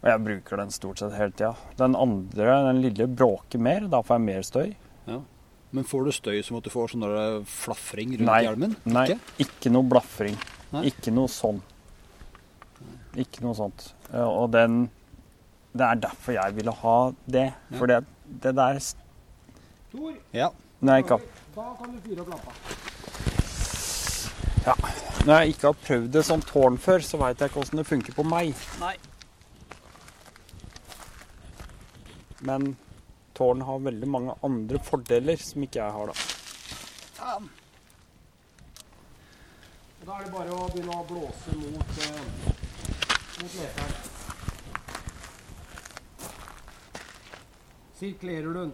Og jeg bruker den stort sett hele tida. Den andre, den lille, bråker mer. Da får jeg mer støy. Men får du støy som at du får sånn flafring rundt Nei. hjelmen? Nei, Ikke? ikke, noe blafring. Nei. Ikke noe sånn. Ikke noe sånt. Eh, Og den Det er derfor jeg ville ha det. Ja. For det, det der Tor, Ja. Nei, ikke da kan du fyre opp lampa. Når jeg ikke har prøvd det som tårn før, så veit jeg ikke åssen det funker på meg. Nei. Men tårn har veldig mange andre fordeler som ikke jeg har, da. Og Da er det bare å begynne å blåse mot, eh, mot leteren. Sirkulerer du den.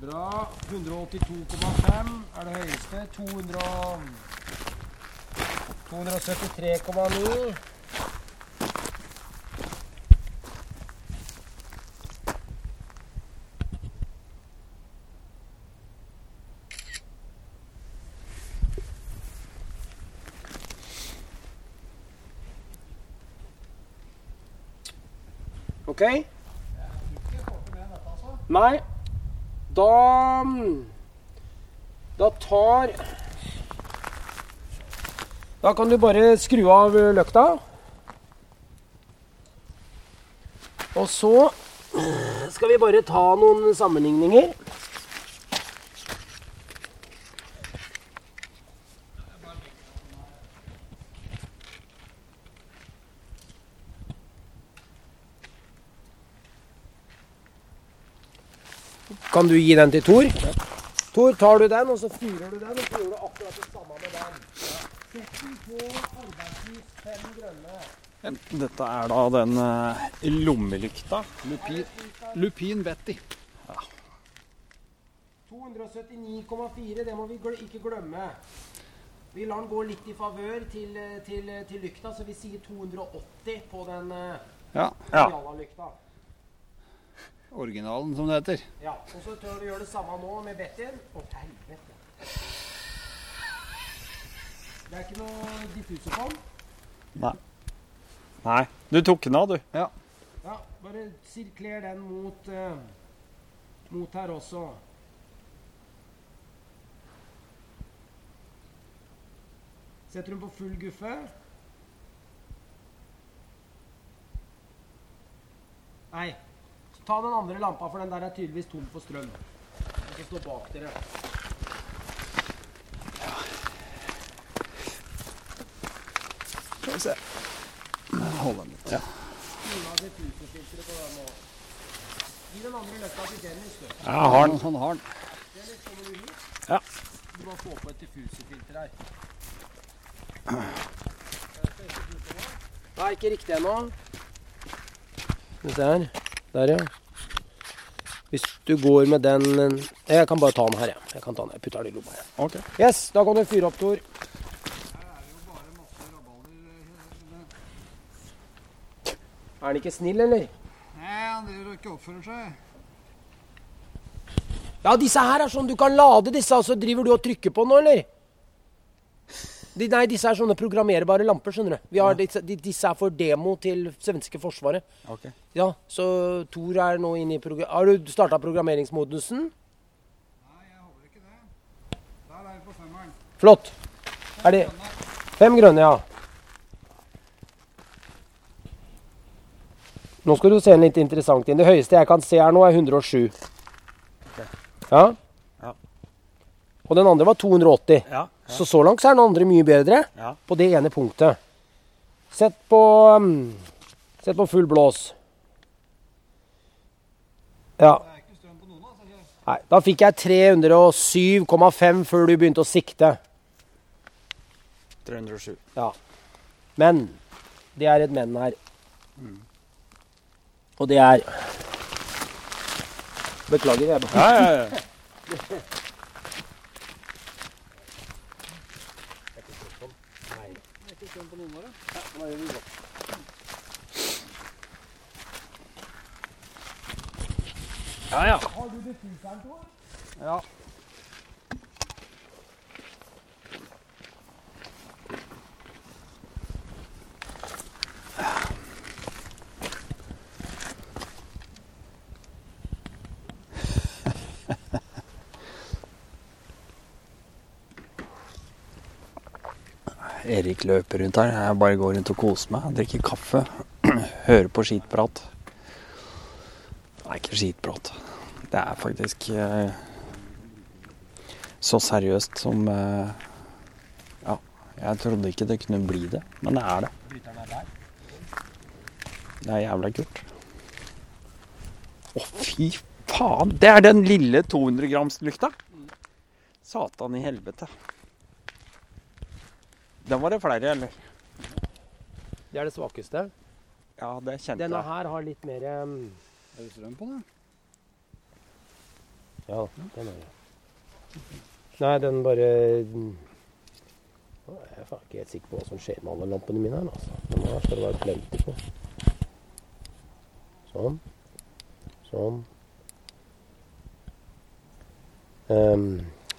Bra. 182,5 er det høyeste. 273,9. OK? Nei, da Da tar Da kan du bare skru av løkta. Og så skal vi bare ta noen sammenligninger. Kan du gi den til Tor? Tor, tar du den, og så fyrer du den, og så gjør du akkurat det samme med den. Sett den på arbeidslys fem grønne. Dette er da den eh, lommelykta. Lupin, lupin Betty. 279,4, det må vi gl ikke glemme. Vi lar den gå litt i favør til, eh, til, til lykta, så vi sier 280 på den uh, Ja. Ja. lykta. Originalen, som det heter. Ja, og så tør du gjøre det samme nå med Bettyen. Å, helvete. Det er ikke noe diffuse på den. Nei. Nei. Du tok den av, du. Ja, bare sirkler den mot, eh, mot her også. Setter hun på full guffe? Nei. Ta den andre lampa, for den der er tydeligvis tom for strøm. Den skal stå bak dere. Skal vi se. Hold den litt. Ja. Gi den andre til Dennis, du. Jeg har den. Han har den. Dennis, kommer du hit? Ja. Du må få på et diffuserfilter her. Nei, ikke riktig ennå. Skal vi se her. Der, ja. Hvis du går med den Jeg kan bare ta den her, jeg. Jeg kan ta den. Jeg putter den i lomma. jeg. Ok. Yes, da kan du fyre opp, Tor. Er han ikke snill, eller? Nei, han driver og ikke oppfører seg. Ja, disse her er sånn du kan lade disse, og så driver du og trykker på nå, eller? De, nei, disse er sånne programmerbare lamper, skjønner du. Vi har disse, de, disse er for demo til svenske forsvaret. Ok. Ja, så Tor er nå inne i program... Har du starta programmeringsmodusen? Nei, jeg holder ikke det. Der er vi på femmeren. Flott. Er det Fem grønne, ja. Nå skal du se en litt interessant inn. Det høyeste jeg kan se her nå, er 107. Okay. Ja. Og den andre var 280. Ja. Så så langt så er den andre mye bedre Ja. på det ene punktet. Sett på um, Sett på full blås. Ja. Nei, da fikk jeg 307,5 før du begynte å sikte. 307. Ja. Men det er et men her. Og det er Beklager, jeg bare Ja, ja, ja. Ja, ja. Ja. Erik løper rundt her. Jeg bare går rundt og koser meg. Drikker kaffe. Hører på skitprat. Nei, ikke skitprat. Det er faktisk eh, så seriøst som eh, Ja, jeg trodde ikke det kunne bli det, men det er det. Det er jævla kult. Å, fy faen! Det er den lille 200 grams-lykta! Satan i helvete. Den var det flere, eller? Det er det svakeste. Ja, det kjente jeg. Denne her har litt mer um, Er det strøm på den? Ja, den er det. Nei, den bare Nå er Jeg faen ikke helt sikker på hva som skjer med alle lampene mine her. Altså. Den her skal det være plenty på. Sånn. Sånn. Um,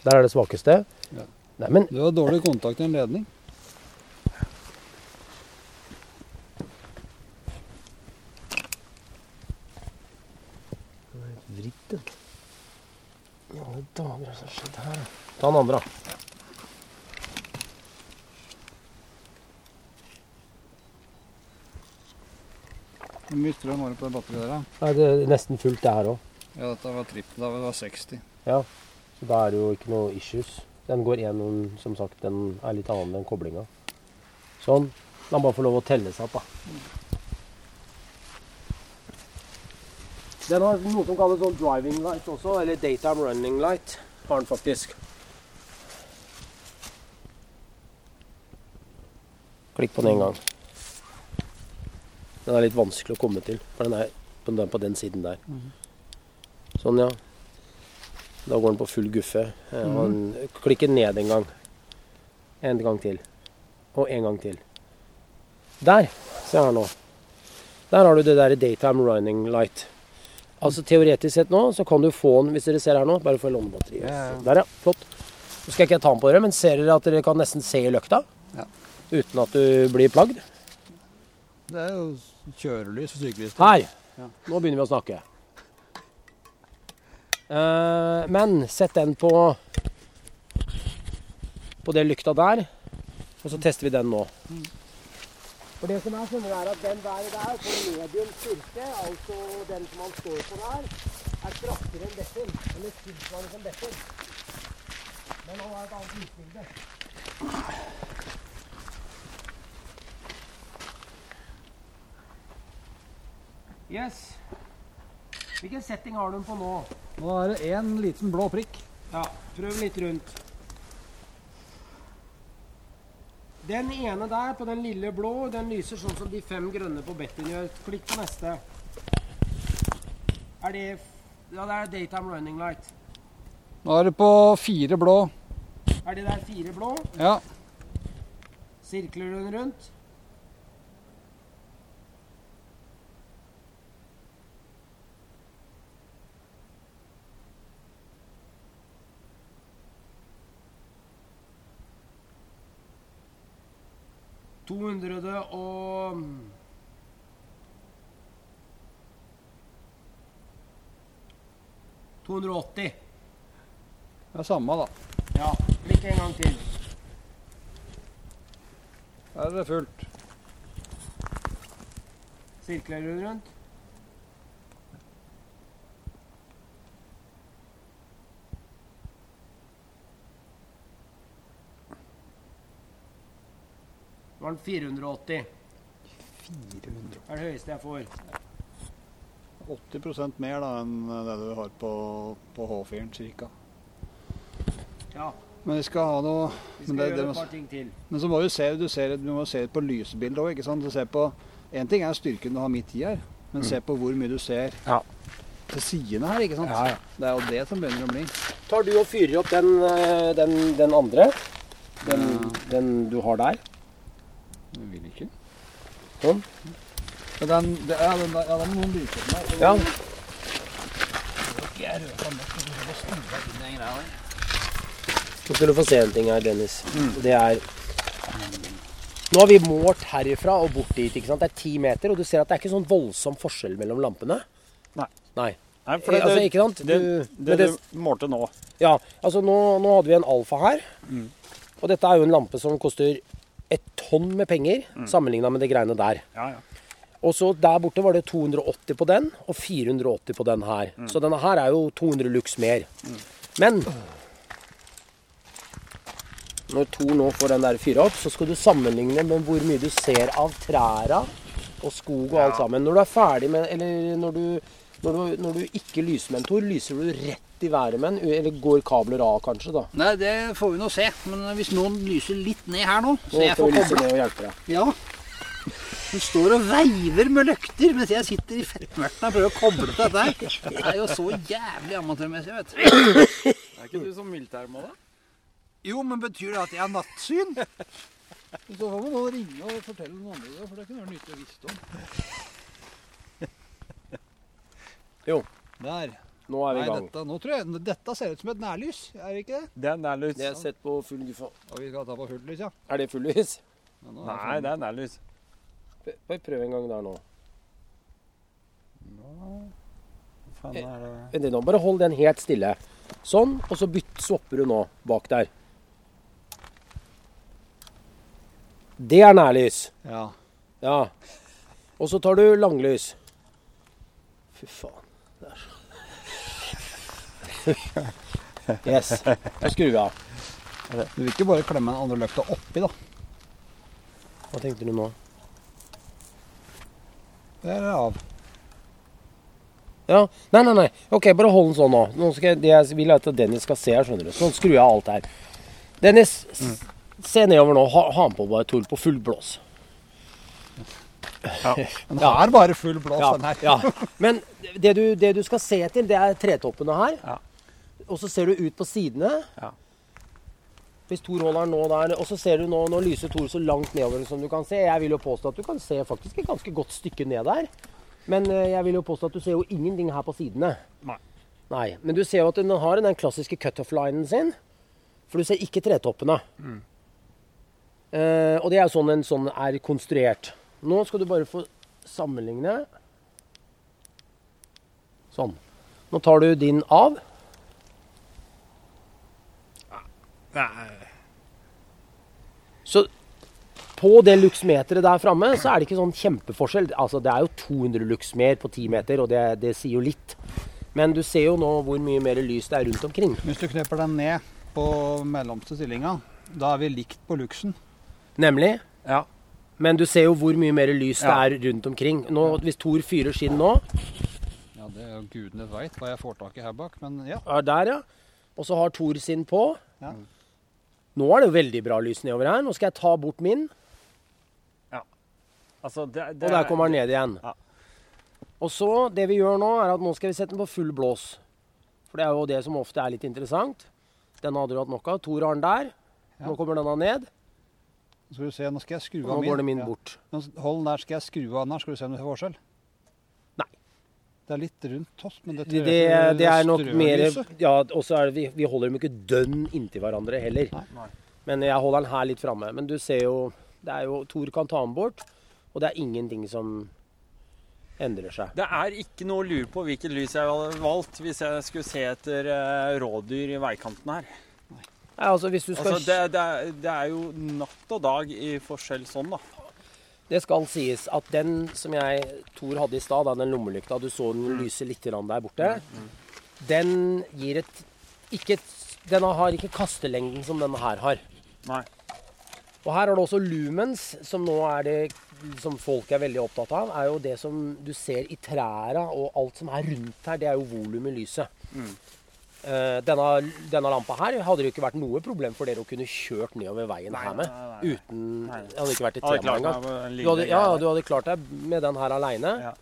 der er det svakeste. Ja. Nei, men Du har dårlig kontakt i en ledning. Vridd den. I alle dager, hva som skjedde skjedd her? Ta den andre, da. Hvor mye strøm var det på det batteriet der, da? Nei, det er nesten fullt, det her òg. Ja, dette var trippel. Da var 60. Ja. Så da er det jo ikke noe issues. Den går gjennom, som sagt, den er litt annen enn koblinga. Sånn. La den bare få lov å telle seg opp, da. Den har noe som kalles sånn driving light også, eller daytime running light. Har den faktisk. Klikk på den en gang. Den er litt vanskelig å komme til, for den er på den, på den siden der. Sånn, ja. Da går den på full guffe. Eh, og klikker ned en gang. En gang til. Og en gang til. Der. Se her nå. Der har du det der daytime running light. Altså Teoretisk sett nå så kan du få den, hvis dere ser her nå, bare få lånebatteriet. Ja, ja. Der, ja. Flott. Nå skal ikke jeg ta den på dere, men ser dere at dere kan nesten se i løkta? Ja. Uten at du blir plagd? Det er jo kjørelys for syklister. Her. Ja. Nå begynner vi å snakke. Uh, men sett den på på det lykta der, og så tester vi den nå. For det som er, sånn, er at den der, der på medium styrke, altså den som han står på der, er kraftigere enn Better. Eller tilsvarende som Better. Men han har et annet utbilde. Yes. Hvilken setting har du den på nå? Nå er det én liten blå prikk. Ja, prøv litt rundt. Den ene der, på den lille blå, den lyser sånn som de fem grønne på Bettin gjør. Klikk på neste. Er det Ja, det er daytime running light. Nå er det på fire blå. Er det der fire blå? Ja. Sirkler du den rundt? To hundre og To hundre og åtti. Det er samme, da. Ja. Blikk en gang til. Der er det fullt. Sirkler du rundt? Er den 480. 400. Det er det høyeste jeg får. 80% mer da enn det du har på, på H4-en cirka. Ja, Men vi skal ha noe vi skal det- gjøre det et må- par ting til. Men så må du se, du ser, du må se på lysbildet òg, ikke sant. Du ser på En ting er styrken du har midt i her, men se på hvor mye du ser Ja. til sidene her, ikke sant. Ja, ja. Det er jo det som begynner å bli. Tar du og fyrer opp den, eh, den, den andre? Den, den du har der? Du vil ikke. Sånn. Ja, den, det, ja, den, der- ja, den må noen på meg. Ja. Jeg røper mest, og så snur inn den greia der. Nå skal du få se en ting her, Dennis. Det er Nå har vi målt herifra og bort dit. ikke sant? Det er ti meter, og du ser at det er ikke sånn voldsom forskjell mellom lampene. Nei. Nei. Nei, for det, altså, ikke sant? Du, det, men det, du målte nå ja, altså nå, nå hadde vi en alfa her. Mm. Og dette er jo en lampe som koster et tonn med penger Mm. sammenligna med det greiene der. Ja, ja. Og så der borte var det 280 på den, og 480 på den her. Mm. Så denne her er jo 200 lux mer. Men når Tor nå får den der fyra opp, så skal du sammenligne med hvor mye du ser av træra og skog og alt sammen. Når du er ferdig med Eller når du, når du, når du ikke lyser med en Tor, lyser du rett i været med den? Eller går kabler av, kanskje, da? Nei, det får vi nå se. Men hvis noen lyser litt ned her nå, så jeg får vi lyse ned og hjelpe deg. Ja. Hun står og veiver med løkter mens jeg sitter i fettmørten og prøver å koble til dette her. Det er jo så jævlig amatørmessig, vet du. Er ikke du som militærmål, da? Jo, men betyr det at jeg har nattsyn? Så får man da ringe og fortelle noen andre det, for det kunne vært nyttig å visst om. Jo. Der. Nå er vi i gang. dette, nå tror jeg, dette ser ut som et nærlys, er det ikke det? Det er nærlys. Det er sett på full guffa. Og vi skal ta på fullt lys, ja. Er det full lys? Ja, Nei, er Nei, det er nærlys. Bare prøv en gang der nå. Kan være Vent litt nå, Bare hold den helt stille. Sånn, og så bytt, swapper du nå bak der. Det er nærlys. Ja. Ja. Og så tar du langlys. Fy faen. Det er så Yes. Så skrur vi av. Du vil ikke bare klemme den andre løkta oppi, da. Hva tenkte du nå? Der er av. Ja. Nei, nei, nei. Ok, bare hold den sånn nå. nå skal jeg, jeg vil at Dennis skal se her, skjønner du. Sånn skrur jeg av alt her. Dennis, mm. se nedover nå. Ha, ha på bare Tor på full blås. Den Ja. har bare full blås, Ja, den her. ja. Men det du, det du skal se til, det er tretoppene her. Ja. Og så ser du ut på sidene. Ja. Hvis Tor den nå der, og så ser du nå, nå lyser Tor så langt nedover som du kan se. Jeg vil jo påstå at du kan se faktisk et ganske godt stykke ned der. Men eh, jeg vil jo påstå at du ser jo ingenting her på sidene. Nei. Nei. Men du ser jo at den har den klassiske cutoff-linen sin. For du ser ikke tretoppene. Eh, og det er jo sånn en sånn er konstruert. Nå skal du bare få sammenligne. Sånn. Nå tar du din av. Så på det luksmeteret der framme, så er det ikke sånn kjempeforskjell. Altså, det er jo 200 lux mer på 10 meter, og det, det sier jo litt. Men du ser jo nå hvor mye mer lys det er rundt omkring. Hvis du kneper den ned på mellomste stillinga, da er vi likt på luksen. Nemlig. Ja. Men du ser jo hvor mye mer lys Ja. det er rundt omkring. Nå, hvis Thor fyrer sin nå, Ja, det er jo gudene veit hva jeg får tak i her bak, men ja. er der, ja. Og så har Thor sin på. Ja. Nå er det jo veldig bra lys nedover her. Nå skal jeg ta bort min, Altså, det, det, og der kommer den ned igjen. Ja. Og så, det vi gjør nå, er at nå skal vi sette den på full blås. For det er jo det som ofte er litt interessant. Denne hadde du hatt nok av. To har den der. Ja. Nå kommer denne ned, Nå skal du se, nå skal jeg skru og min. nå går det min Ja. bort. Hold den der, skal jeg skru av den her, skal du se om du ser forskjell? Det er litt rundt oss, men det, Det, tror det, jeg det er nok mer. Ja, og så er det vi, vi holder dem ikke dønn inntil hverandre heller. Nei. Men jeg holder den her litt framme. Men du ser jo Det er jo Thor kan ta den bort, og det er ingenting som endrer seg. Det er ikke noe å lure på hvilket lys jeg hadde valgt hvis jeg skulle se etter eh, rådyr i veikanten her. Nei, altså hvis du skal Altså, det, det, er, det er jo natt og dag i forskjell sånn, da. Det skal sies at den som jeg Thor hadde i stad, den lommelykta, du så den lyse litt der borte, den gir et ikke et, Den har ikke kastelengden som denne her har. Nei. Og her har du også lumens, som nå er det som folk er veldig opptatt av, er jo det som du ser i trærne og alt som er rundt her, det er jo volum i lyset. Mm. Eh, denne, denne lampa her hadde det jo ikke vært noe problem for dere å kunne kjørt nedover veien Nei, her med. nei, nei. Uten. Det hadde ikke vært et tema engang. en Du hadde, ja, du hadde klart deg med den her aleine. Ja.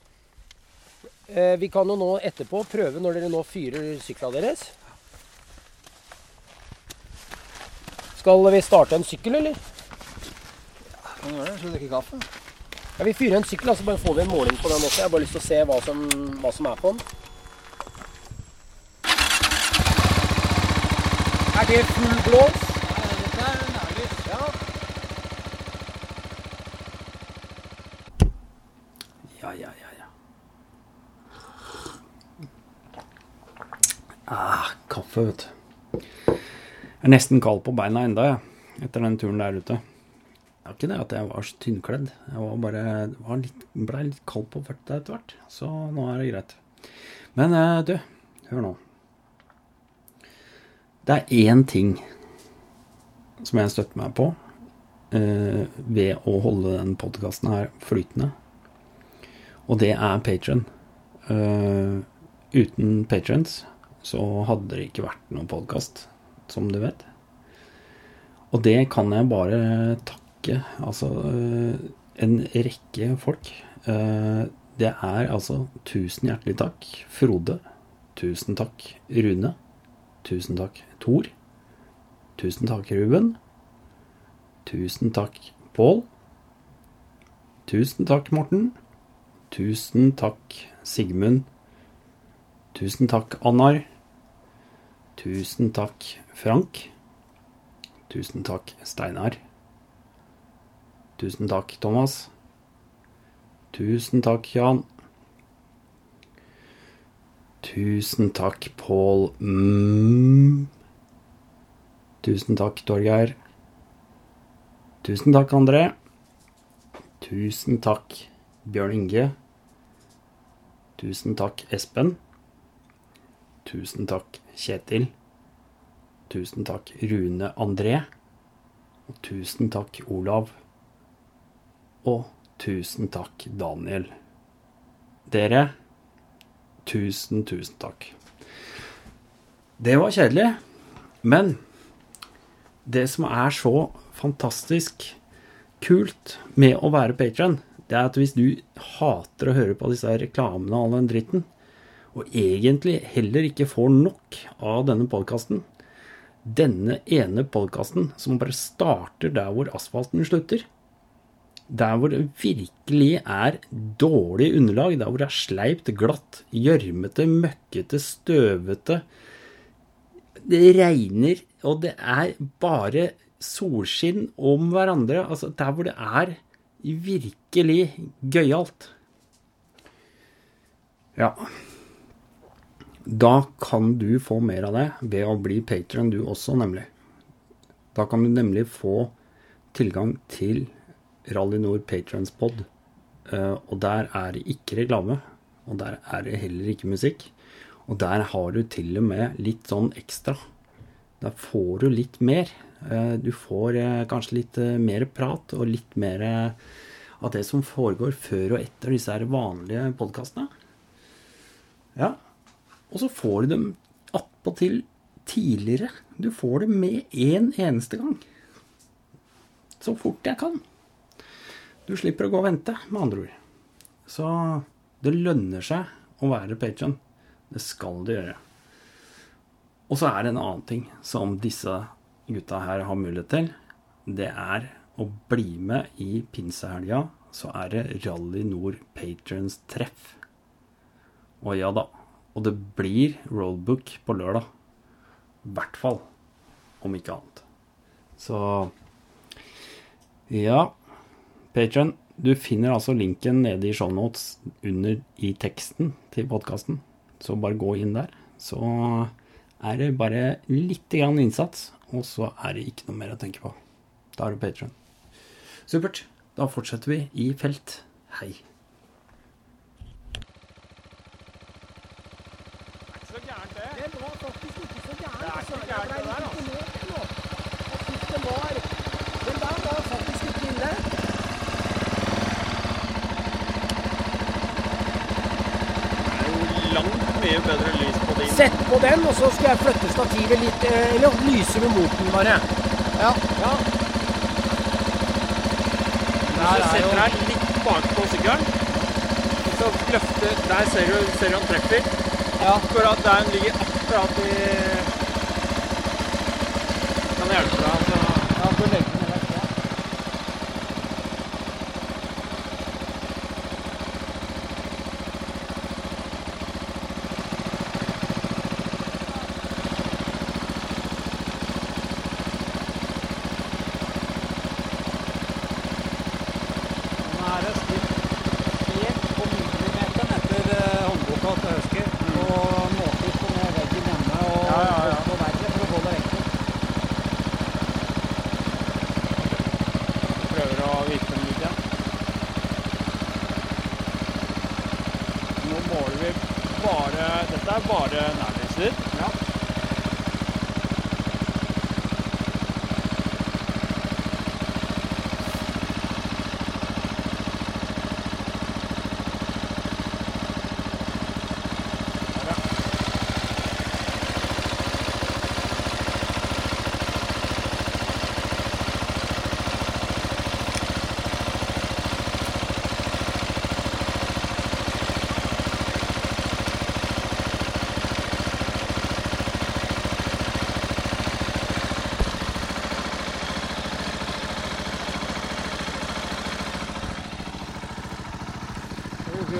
Eh, vi kan jo nå etterpå prøve, når dere nå fyrer sykla deres Skal vi starte en sykkel, eller? Kan du gjøre det? Skal du drikke kaffe? Ja, Vi fyrer en sykkel, så bare får vi en måling på den også. Jeg har bare lyst til å se hva som, hva som er på den. Er det full blås? Dette er nærlys. Ja. Ja, ja, ja, ja. Ah, kaffe, vet du. Jeg er nesten kald på beina enda, jeg. Etter den turen der ute. Det var ikke det at jeg var så tynnkledd. Jeg var bare var litt, ble litt kald på føttene etter hvert. Så nå er det greit. Men eh, du, hør nå. Det er én ting som jeg støtter meg på eh, ved å holde den podkasten her flytende. Og det er Patron. uten patrons så hadde det ikke vært noen podkast, som du vet. Og det kan jeg bare takke altså eh, en rekke folk. Eh, det er altså tusen hjertelig takk, Frode. Tusen takk, Rune. Tusen takk, Tor. Tusen takk, Ruben. Tusen takk, Pål. Tusen takk, Morten. Tusen takk, Sigmund. Tusen takk, Annar. Tusen takk, Frank. Tusen takk, Steinar. Tusen takk, Thomas. Tusen takk, Jan. Tusen takk, Pål mm. Tusen takk, Torgeir. Tusen takk, André. Tusen takk, Bjørn Inge. Tusen takk, Espen. Tusen takk, Kjetil. Tusen takk, Rune André. Og tusen takk, Olav. Og tusen takk, Daniel. Dere, tusen, tusen takk. Det var kjedelig, men det som er så fantastisk kult med å være patron, det er at hvis du hater å høre på disse reklamene og all den dritten, og egentlig heller ikke får nok av denne podkasten, denne ene podkasten som bare starter der hvor asfalten slutter, der hvor det virkelig er dårlig underlag, der hvor det er sleipt, glatt, gjørmete, møkkete, støvete Det regner, og det er bare solskinn om hverandre. Altså der hvor det er virkelig gøyalt. Ja. Da kan du få mer av det ved å bli patron du også, nemlig. Da kan du nemlig få tilgang til Rally Nord Patrons-pod. og der er det ikke reklame. Og der er det heller ikke musikk. Og der har du til og med litt sånn ekstra. Der får du litt mer. Uh, du får uh, kanskje litt mer prat og litt mer av det som foregår før og etter disse her vanlige podkastene. Ja. Og så får du dem attpåtil tidligere. Du får det med én en eneste gang. Så fort jeg kan. Du slipper å gå og vente, med andre ord. Så det lønner seg å være patron. Det skal det gjøre. Og så er det en annen ting som disse gutta her har mulighet til. Det er å bli med i pinsehelga. Så er det Rally Nord Patrons treff. Og ja da. Og det blir roadbook på lørdag. I hvert fall. Om ikke annet. Så ja. Patron, du finner altså linken nede i shownotes under i teksten til podkasten. Så bare gå inn der. Så er det bare litt grann innsats, og så er det ikke noe mer å tenke på. Da er du Patron. Supert. Da fortsetter vi i felt. Hei. så gærent, det. Det var faktisk ikke så gærent. Det er ikke altså. gærent, Jeg ble det der, litt altså. imponert nå. Jeg synes det var Den der var faktisk ikke ille. Det er jo langt mye bedre lys på den, og så skal jeg flytte stativet litt eh, Eller lyse med moten, bare. Ja. ja. Hvis du setter deg litt bak på sykkelen, så løfter Der ser du, ser du han treffer. Akkurat der han ligger akkurat i Kan hjelpe deg. Altså. Ja, du legger den rett ned. Nå er det stilt helt på millimeteren etter eh, håndboka til Husky. Og målt ut på ned veggen hjemme og Ja, ja, ja. holdt på verre for å få det riktig. Prøver å vite den litt igjen. Nå måler vi bare Dette er bare nærlyser. Ja.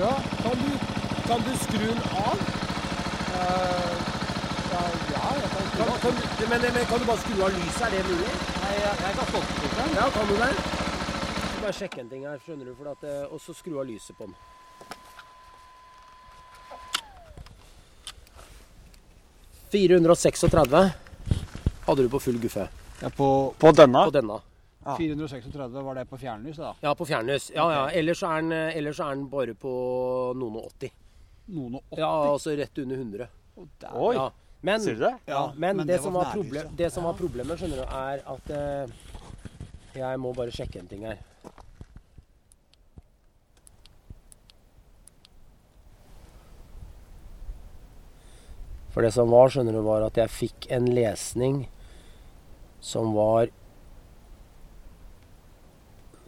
Ja, kan du, kan du skru den av? Eh, ja, ja, jeg kan Kan, kan, du- men, men kan du bare skru av lyset? Er det mulig? Nei, jeg, jeg kan stoppe sykkelen. Ja, kan du det? Jeg skal bare sjekke en ting her, skjønner du. For at, eh, og så skru av lyset på den. 436 hadde du på full guffe Ja, på På denne? på denne. 436 var det på fjernlys, da. Ja, på fjernlys. Ja, ja. Ellers er den, eh, ellers er den bare på noen og 80. Noen og 80. Ja, altså rett under 100. Oh, der- Oi, Ja. Men, sier du det? ja, men, men det, det som var problem, ja. det som var problemet, skjønner du, er at uh, Jeg må bare sjekke en ting her. For det som var, skjønner du, var at jeg fikk en lesning som var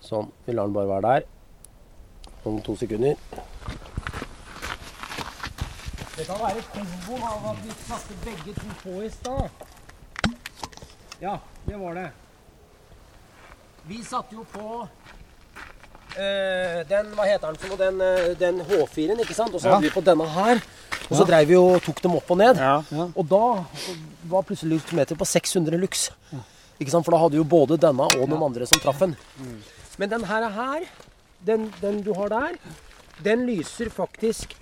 Sånn. Vi lar den bare være der. Om to sekunder. Det kan være komboen av at vi satte begge to på i stad. Ja, det var det. Vi satte jo på eh, den Hva heter den for noe? Den, eh, den H4-en, ikke sant? Og så Ja. hadde vi på denne her. Og så dreiv vi og tok dem opp og ned. Ja. Og da var plutselig lyktometeret på 600 lux. Ikke sant? For da hadde jo både denne og noen andre som traff den. Men den her den, den du har der, den lyser faktisk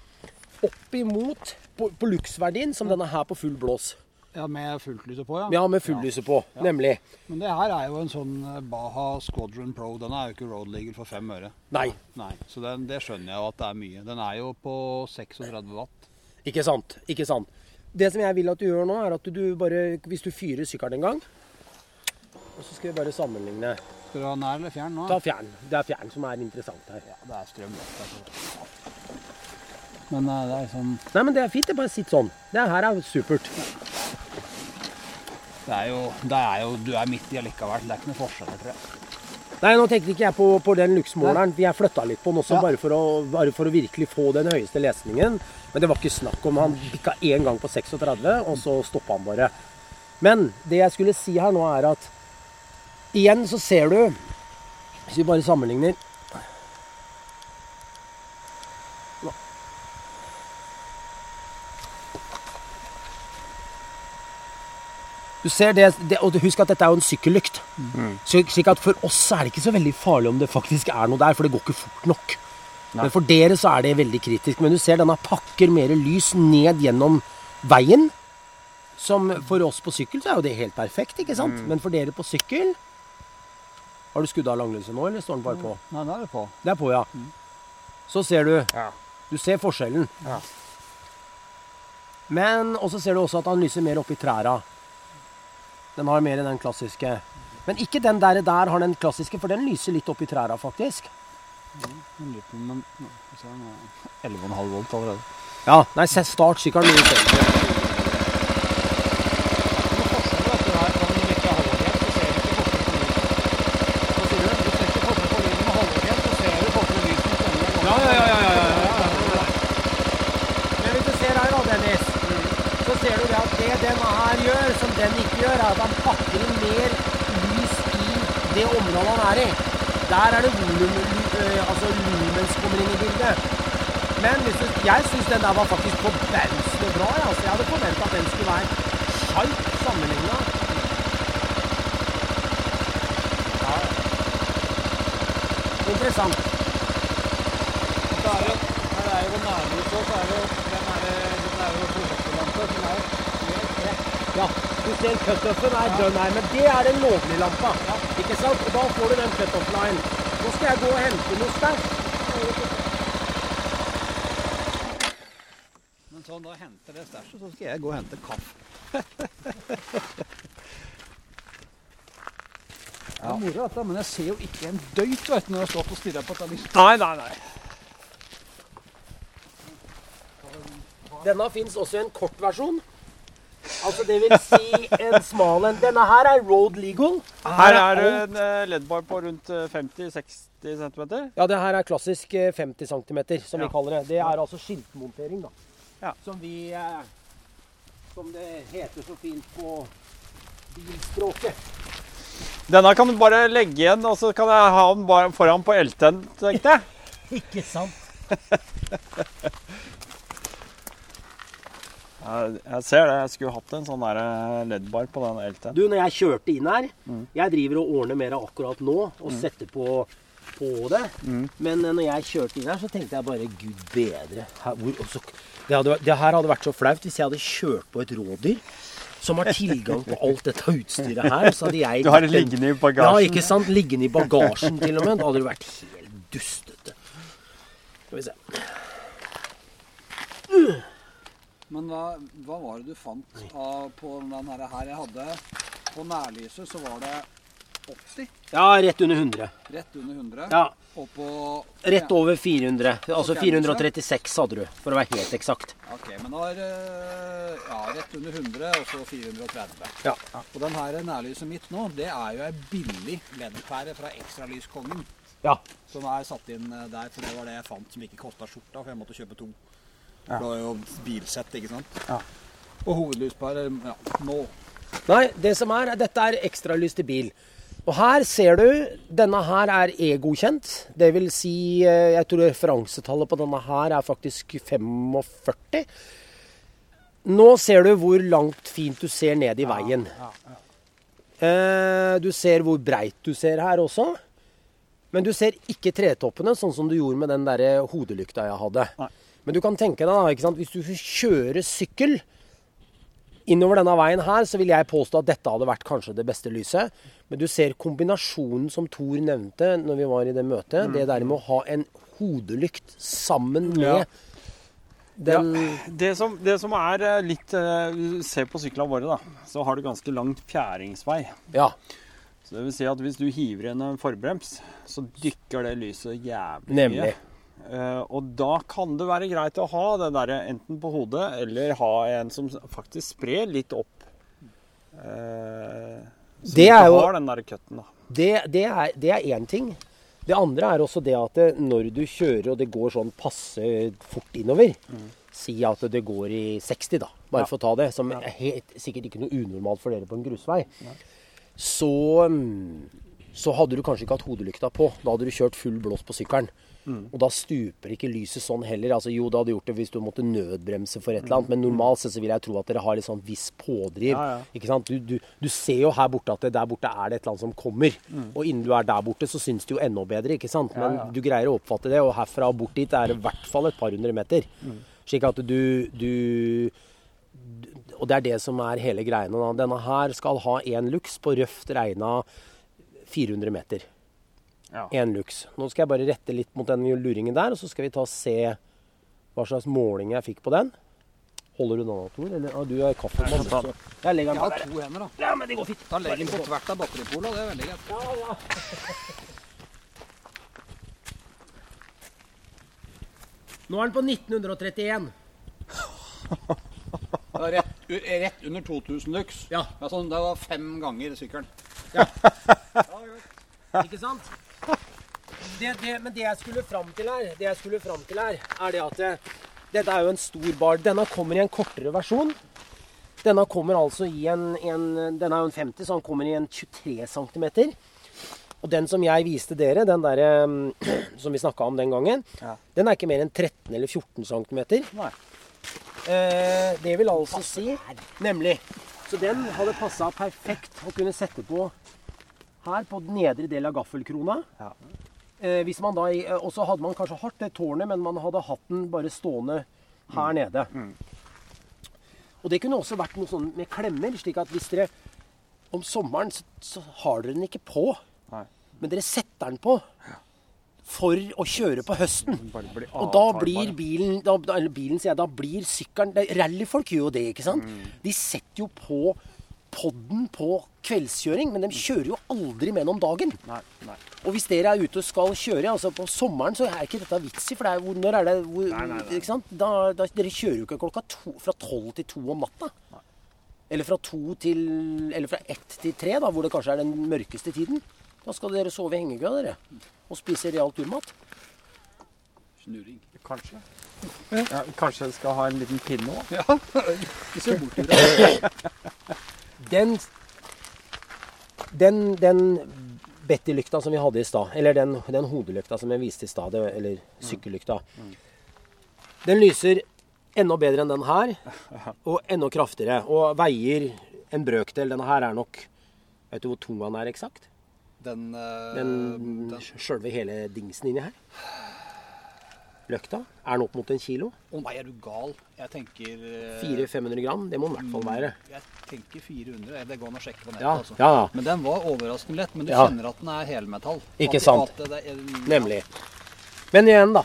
opp imot på, på luksverdien som denne her på full blås. Ja, med fulltlyset på, ja. Ja, med fulllyset på, nemlig. Men det her er jo en sånn eh, Baha Squadron Pro. Den er jo ikke road legal for fem øre. Nei, Nei, Så den, det skjønner jeg jo at det er mye. Den er jo på 36 watt. ikke sant. Ikke sant. Det som jeg vil at du gjør nå, er at du bare Hvis du fyrer sykkelen en gang Og så skal vi bare sammenligne. Skal du ha nær eller fjern nå? Ta fjern. Det er fjern som er interessant her. Ja, det er strøm. Det er sånn. Men eh, det er liksom Nei, men det er fint. Det bare sitt sånn. Det her er supert. Det er jo, det er jo Du er midt i allikevel. Det er ikke noe forskjell tror jeg. Nei, nå tenkte ikke jeg på, på den luksmåleren. Vi Jeg flytta litt på den også, Ja. bare, for å, bare for å virkelig få den høyeste lesningen. Men det var ikke snakk om Han bikka én gang på 36, og så stoppa han bare. Men det jeg skulle si her nå, er at igjen så ser du Hvis vi bare sammenligner Du ser det, det, og husk at dette er jo en sykkellykt. Så slik at For oss er det ikke så veldig farlig om det faktisk er noe der, for det går ikke fort nok. Men for dere så er det veldig kritisk. Men du ser denne pakker mer lys ned gjennom veien. Som for oss på sykkel så er jo det helt perfekt, ikke sant? Men for dere på sykkel Har du skudd av langlyset nå, eller står den bare på? Nei, den er på. Det er på, ja. Så ser du Ja. Du ser forskjellen. Ja. Men også ser du også at han lyser mer oppi træra. Den har mer den klassiske. Men ikke den der, der har den klassiske, for den lyser litt opp i træra, faktisk. Den er 11,5 volt allerede. Ja, nei, start sykkelen mye bedre. Ja, ja, ja, ja, ja, ja. Men hvis du ser her da, Dennis, så ser du det at det denne her gjør, som den ikke gjør, er at han pakker inn mer lys i det området han er i. Der er det volum, øh, altså lumens kommer inn i bildet. Men jeg syns den der var faktisk forbausende bra. Ja. Altså, jeg hadde forventa at den skulle være skarp sammenligna. Interessant. Her er jo nærlys også, så er det jo den er, den er jo som er Ja, du ser cutoffen er dønn her, men det er den lovlige lampa. Ikke sant? Og da får du den cutoff line. Nå skal jeg gå og hente noe stæsj. Men sånn, da henter det stæsjet, så skal jeg gå og hente kaffe. Det er moro dette, men jeg ser jo ikke en døyt vet du, når jeg har stått og stirret på dette lyset. Nei, nei, nei. Denne fins også i en kort versjon. Altså det vil si en smal en. Denne her er road legal. Her er det en leddbar på rundt eh, 50-60 cm. Ja, det her er klassisk eh, 50 cm, som vi kaller det. Det er altså skiltmontering, da. Ja. Som vi eh, Som det heter så fint på bilspråket. Denne kan du bare legge igjen, og så kan jeg ha den foran på LT-en, tenkte jeg. Ikke sant? Jeg jeg ser det. Jeg skulle hatt en sånn eh, LED-bar på den LT-en. Du, når jeg kjørte inn her Jeg driver og ordner mer akkurat nå og setter på på det. Men eh, når jeg kjørte inn her, så tenkte jeg bare gud bedre. Her, hvor, også, det, hadde, det her hadde vært så flaut hvis jeg hadde kjørt på et rådyr som har tilgang på alt dette utstyret her. Så hadde jeg Du har det liggende i bagasjen. Ja, ikke sant? Liggende i bagasjen til og med. Da hadde det vært helt dustete. Skal vi se. Men hva, hva var det du fant av, på den her, her jeg hadde? På nærlyset så var det 80, Ja, rett under 100. rett under 100. Ja, Og på Rett over 400. Altså Ok, 436 hadde du, for å være helt eksakt. Ok, men da er ja, rett under 100, og så 430. Ja. Og den her nærlyset mitt nå, det er jo ei billig LED-pære fra Ekstralyskongen. Ja. Som er satt inn eh, der, for det var det jeg fant som ikke kosta skjorta, for jeg måtte kjøpe to. Det var jo bilsett, ikke sant? Ja. Og hovedlyspære, ja, nå. Nei, det som er, dette er ekstralys til bil. Og her ser du, denne her er E-godkjent. Det vil si, eh, jeg tror referansetallet på denne her er faktisk 45. Nå ser du hvor langt fint du ser ned i veien. Ja, ja. Du ser hvor breit du ser her også. Men du ser ikke tretoppene, sånn som du gjorde med den der hodelykta jeg hadde. Nei. Men du kan tenke deg, da, hvis du kjører sykkel innover denne veien her, så vil jeg påstå at dette hadde vært kanskje det beste lyset. Men du ser kombinasjonen som Thor nevnte når vi var i det møtet. Det der med å ha en hodelykt sammen med Ja. den Det som, det som er eh, litt eh, Se på syklene våre, da. Så har du ganske lang fjæringsvei. Ja. Så det vil si at hvis du hiver igjen en forbrems, så dykker det lyset jævlig Nemlig. mye. Eh, og da kan det være greit å ha det der enten på hodet, eller ha en som faktisk sprer litt opp. Eh, så Det er jo- har den der cutten, da. Det, det er det én ting. Det andre er også det at det, når du kjører og det går sånn passe fort innover Si at det går i 60, da, bare Ja. for å ta det, som er helt, sikkert ikke noe unormalt for dere på en grusvei. Så, mm, så hadde du kanskje ikke hatt hodelykta på. Da hadde du kjørt full blås på sykkelen. Og da stuper ikke lyset sånn heller. Altså, jo, det hadde gjort det hvis du måtte nødbremse for et eller annet, men normalt sett så vil jeg tro at dere har litt sånn viss pådriv. Ja, ja. Ikke sant? Du, du, du ser jo her borte at det, der borte er det et eller annet som kommer. Og innen du er der borte, så syns det jo enda bedre, ikke sant? Men Ja, du greier å oppfatte det, og herfra og bort dit er det i hvert fall et par hundre meter. Slik at du, du Og det er det som er hele greiene. Denne her skal ha én lux på røft regna 400 meter. Ja. Én lux. Nå skal jeg bare rette litt mot den luringen der, og så skal vi ta og se hva slags måling jeg fikk på den. Holder du den Tor? Eller ah, du har kaffemann? Jeg Jeg legger Jeg den har to hender, da. Ja, men det går fint. Da legger den på tvert av batteripola. det er veldig greit. Ja, ja. Nå er den på 1931. Det er rett, rett under 2000 lux. Ja. Det, sånn, det var fem ganger sykkelen. Ikke sant? Det, det, men det jeg skulle fram til her, det jeg skulle fram til her, er det at det, dette er jo en stor bar. Denne kommer i en kortere versjon. Denne kommer altså i en, en Denne er jo en 50, så den kommer i en 23 cm. Og den som jeg viste dere, den der mm, som vi snakka om den gangen, Ja. den er ikke mer enn 13 eller 14 cm. Eh, det vil altså si Nemlig. Så den hadde passa perfekt å kunne sette på her på den nedre del av gaffelkrona. Ja. Eh, hvis man da, eh, Og så hadde man kanskje hatt det tårnet, men man hadde hatt den bare stående her nede. Og det kunne også vært noe sånn med klemmer, slik at hvis dere om sommeren så, så har dere den ikke på, Nei. men dere setter den på for å kjøre på høsten. Og da blir bilen, da, da- eller bilen sier jeg, da blir sykkelen Rallyfolk gjør jo det, ikke sant? Mm. De setter jo på podden på kveldskjøring, men de kjører jo aldri med den om dagen. Nei, nei. Og hvis dere er ute og skal kjøre, altså på sommeren, så er ikke dette vits i, for det er, hvor, når er det hvor, Nei, nei, nei. Ikke sant? Da, da, dere kjører jo ikke klokka to, fra tolv til to om natta. Eller fra to til Eller fra ett til tre, da, hvor det kanskje er den mørkeste tiden. Da skal dere sove i hengekøya, dere. Og spise real turmat. Snurring. Kanskje. Ja, kanskje jeg skal ha en liten pinne òg? Se bort til det. Den Den, den Betty-lykta som vi hadde i stad, eller den, den hodelykta som jeg viste i stad, eller sykkellykta, den lyser enda bedre enn den her, og enda kraftigere, og veier en brøkdel. Denne her er nok Vet du hvor tung den er eksakt? Den, eh, Den den sjølve hele dingsen inni her. Løkta. Er den opp mot en kilo? Å nei, er du gal? Jeg tenker eh, 400-500 gram? Det må den i hvert fall være. Jeg tenker 400. Det går an å sjekke på nettet. Ja, altså. ja. Men den var overraskende lett. Men du Ja. kjenner at den er helmetall. Ikke At- sant. at er- Nemlig. Men igjen, da.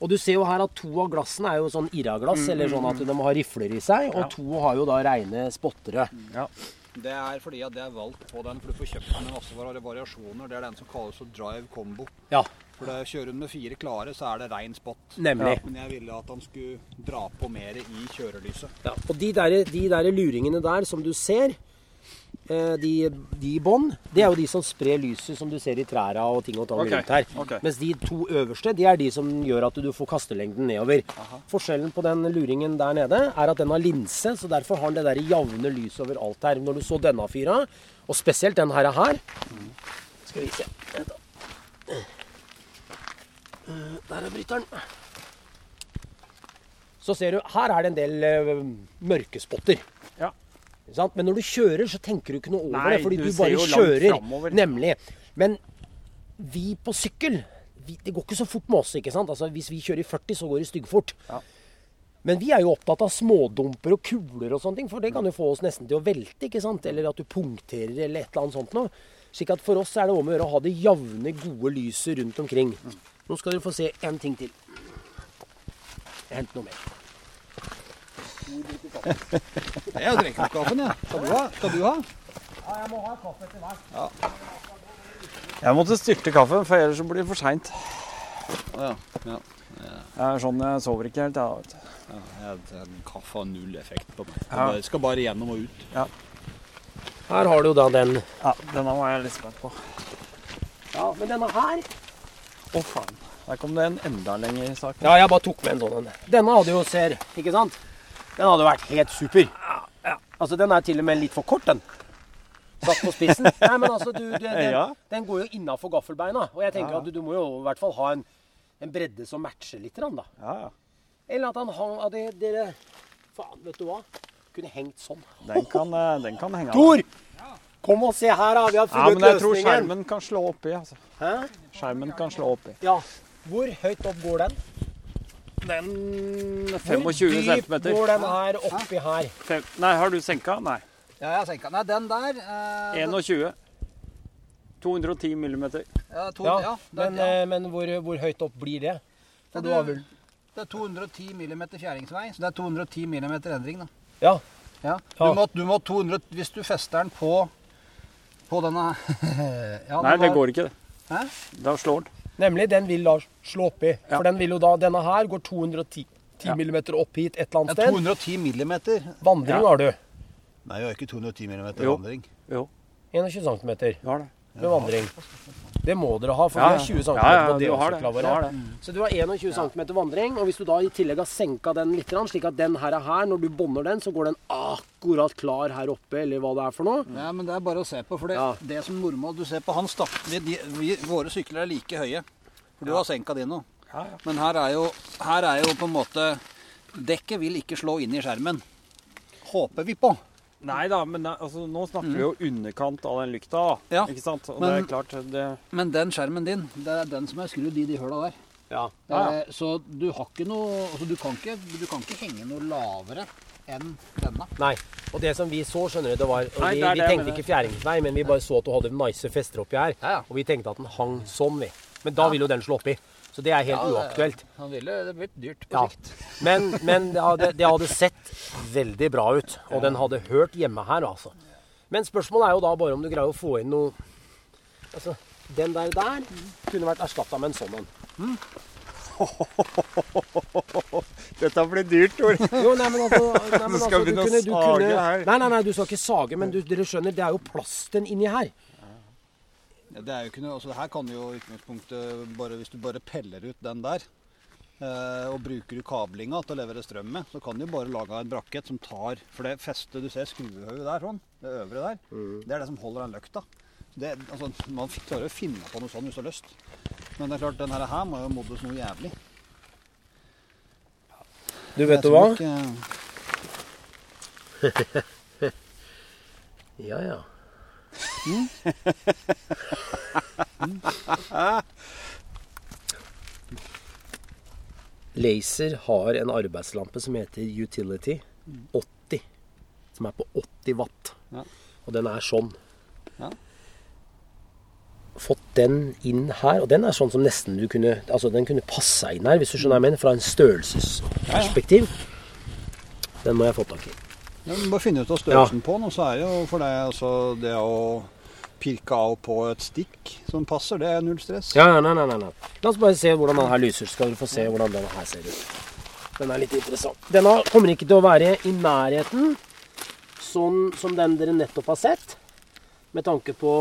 Og du ser jo her at to av glassene er jo sånn irraglass, mm, eller sånn at de har rifler i seg. Og to har jo da reine spottere. Ja. Det er fordi at det er valgt på den, for du får kjøpt den med masse variasjoner. Det er den som kalles for drive combo. Ja, For det kjører hun med fire klare, så er det rein spot. nemlig. Men jeg ville at han skulle dra på mer i kjørelyset. Ja, og de der, de der luringene der som du ser, eh, de, de i bånn, det er jo de som sprer lyset som du ser i trærne og ting og tang okay. rundt her. Okay. Mens de to øverste, de er de som gjør at du får kastelengden nedover. Forskjellen på den luringen der nede er at den har linse, så derfor har den det der jevne lyset over alt her. Når du så denne fyra, og spesielt den her, her Skal vi se Vent da. Eh, Der er bryteren. Så ser du, her er det en del eh, mørkespotter. Ja. Ikke sant? Men når du kjører, så tenker du ikke noe over Nei, det, fordi du du, bare kjører. fremover. Nemlig. Men vi på sykkel, vi, det går ikke så fort med oss. ikke sant? Altså, Hvis vi kjører i 40, så går det styggfort. Ja. Men vi er jo opptatt av smådumper og kuler og sånne ting, for det kan jo få oss nesten til å velte, ikke sant? Eller at du punkterer eller et eller annet sånt noe. Slik at for oss er det om å gjøre å ha det jevne, gode lyset rundt omkring. Nå skal dere få se en ting til. Hent noe mer. Jeg drikker opp kaffen, jeg. Skal du ha? Skal du ha? Ja, jeg må ha kaffe etter hvert. Jeg måtte styrte kaffen, for ellers blir det for seint. Ja, ja. Det er sånn, jeg sover ikke helt, jeg. ja jeg, jeg, kaffe har null effekt på meg. Ja. bare- skal bare gjennom og ut. Her har du jo da den. Ja, Denne var jeg litt spent på. Ja, men denne her Å, faen. Der kom det en enda lengre sak. Ja, jeg bare tok med en sånn en. Denne hadde jo ser, ikke sant? Den hadde vært helt super. Altså, den er til og med litt for kort, den. Satt på spissen. Nei, men altså, du, den, Ja. den går jo innafor gaffelbeina. Og jeg tenker Ja. at du, du må jo i hvert fall ha en, en bredde som matcher litt, da. Ja, ja. Eller at han hang av det, dere Faen, vet du hva? Kunne hengt sånn. Den kan, eh, den kan henge av. Tor! Kom og se her, da. Vi har funnet løsningen. Ja, men jeg tror skjermen kan slå oppi. Altså. Hæ? Skjermen kan slå oppi. Ja. Hvor høyt opp går den? Den Hvor 25 dypt cm. går den her oppi her? Nei, har du senka? Nei. Ja, jeg har senka. Nei, den der eh, 21. 210 millimeter. Ja, to, Ja, ja, den, men, ja. eh, men hvor, hvor høyt opp blir det? For du Det er 210 mm fjæringsvei, så det er 210 mm endring, da. Ja. Ja. Ja. Du må, du må 200, hvis du fester den på, på denne ja, Nei, det går ikke, det. Hæ? Da slår den. Nemlig, den vil da slå oppi. Ja. For den vil jo da, denne her går 210 10 Ja. mm opp hit et eller annet sted. 210 millimeter. Vandring Ja. har du. Nei, jeg har ikke 210 mm vandring. Jo, 21 cm med vandring. Det må dere ha, for Ja, vi har 20 cm Ja, ja, på du har det. DH-syklene Du har våre. det. Så du har 21 cm vandring, og hvis du da i tillegg har senka den litt, slik at den her er her, når du bånder den, så går den akkurat klar her oppe, eller hva det er for noe. Ja, men det er bare å se på. For det, Ja. det som normalt du ser på han stakk, de, de, Våre sykler er like høye. For du har senka din nå. Ja, ja. Men her er, jo, her er jo på en måte Dekket vil ikke slå inn i skjermen. Håper vi på. Nei da, men altså, nå snakker vi jo underkant av den lykta. da. Ja, Ikke sant? Og men- det er klart, det Men den skjermen din, det er den som er skrudd i de høla der. Ja. Ja, ja. Eh, Så du har ikke noe altså du, kan ikke, du kan ikke henge noe lavere enn denne. Nei. Og det som vi så, skjønner du, det var og Nei, Vi, det vi det tenkte ikke fjæringsvei, men vi bare så at du hadde nice fester oppi her. Ja, ja. Og vi tenkte at den hang sånn, vi. Men da vil jo den slå oppi. Så det er helt uaktuelt. Han ville det blitt dyrt på Ja. sikt. Men, men det, hadde, det hadde sett veldig bra ut. Og den hadde hørt hjemme her, altså. Men spørsmålet er jo da bare om du greier å få inn noe Altså, den der der kunne vært erstatta med en sånn en. Dette blir dyrt, Tor. Jo, nei, men altså, nei, men altså du kunne, du sage kunne her. Nei, nei, nei, du skal ikke sage, men du, dere skjønner, det er jo plasten inni her. Ja, det er jo ikke noe, altså Her kan du jo i utgangspunktet bare Hvis du bare peller ut den der, eh, og bruker du kablinga til å levere strøm med, så kan du bare lage en brakett som tar For det festet du ser skruehauget der, sånn, det øvre der, det er det som holder den løkta. Det, altså, man klarer å finne på noe sånt hvis du har lyst. Men det er klart, den her må jo modnes noe jævlig. Du, vet du hva? ikke- Ja, ja. Laser har en arbeidslampe som heter Utility 80. Som er på 80 watt. Ja. Og den er sånn. Ja. Fått den inn her, og den er sånn som nesten du kunne Altså den kunne passa inn her, hvis du skjønner hva jeg mener, fra en størrelsesperspektiv. Den må jeg få tak i. Ja, du må finne ut av størrelsen på den, og så er det jo for deg altså, det å pirke av på et stikk som passer, det er null stress. Ja, ja, nei, nei, nei, nei. La oss bare se hvordan den her lyser. Skal dere få se hvordan denne her ser ut. Den er litt interessant. Denne kommer ikke til å være i nærheten sånn som den dere nettopp har sett. Med tanke på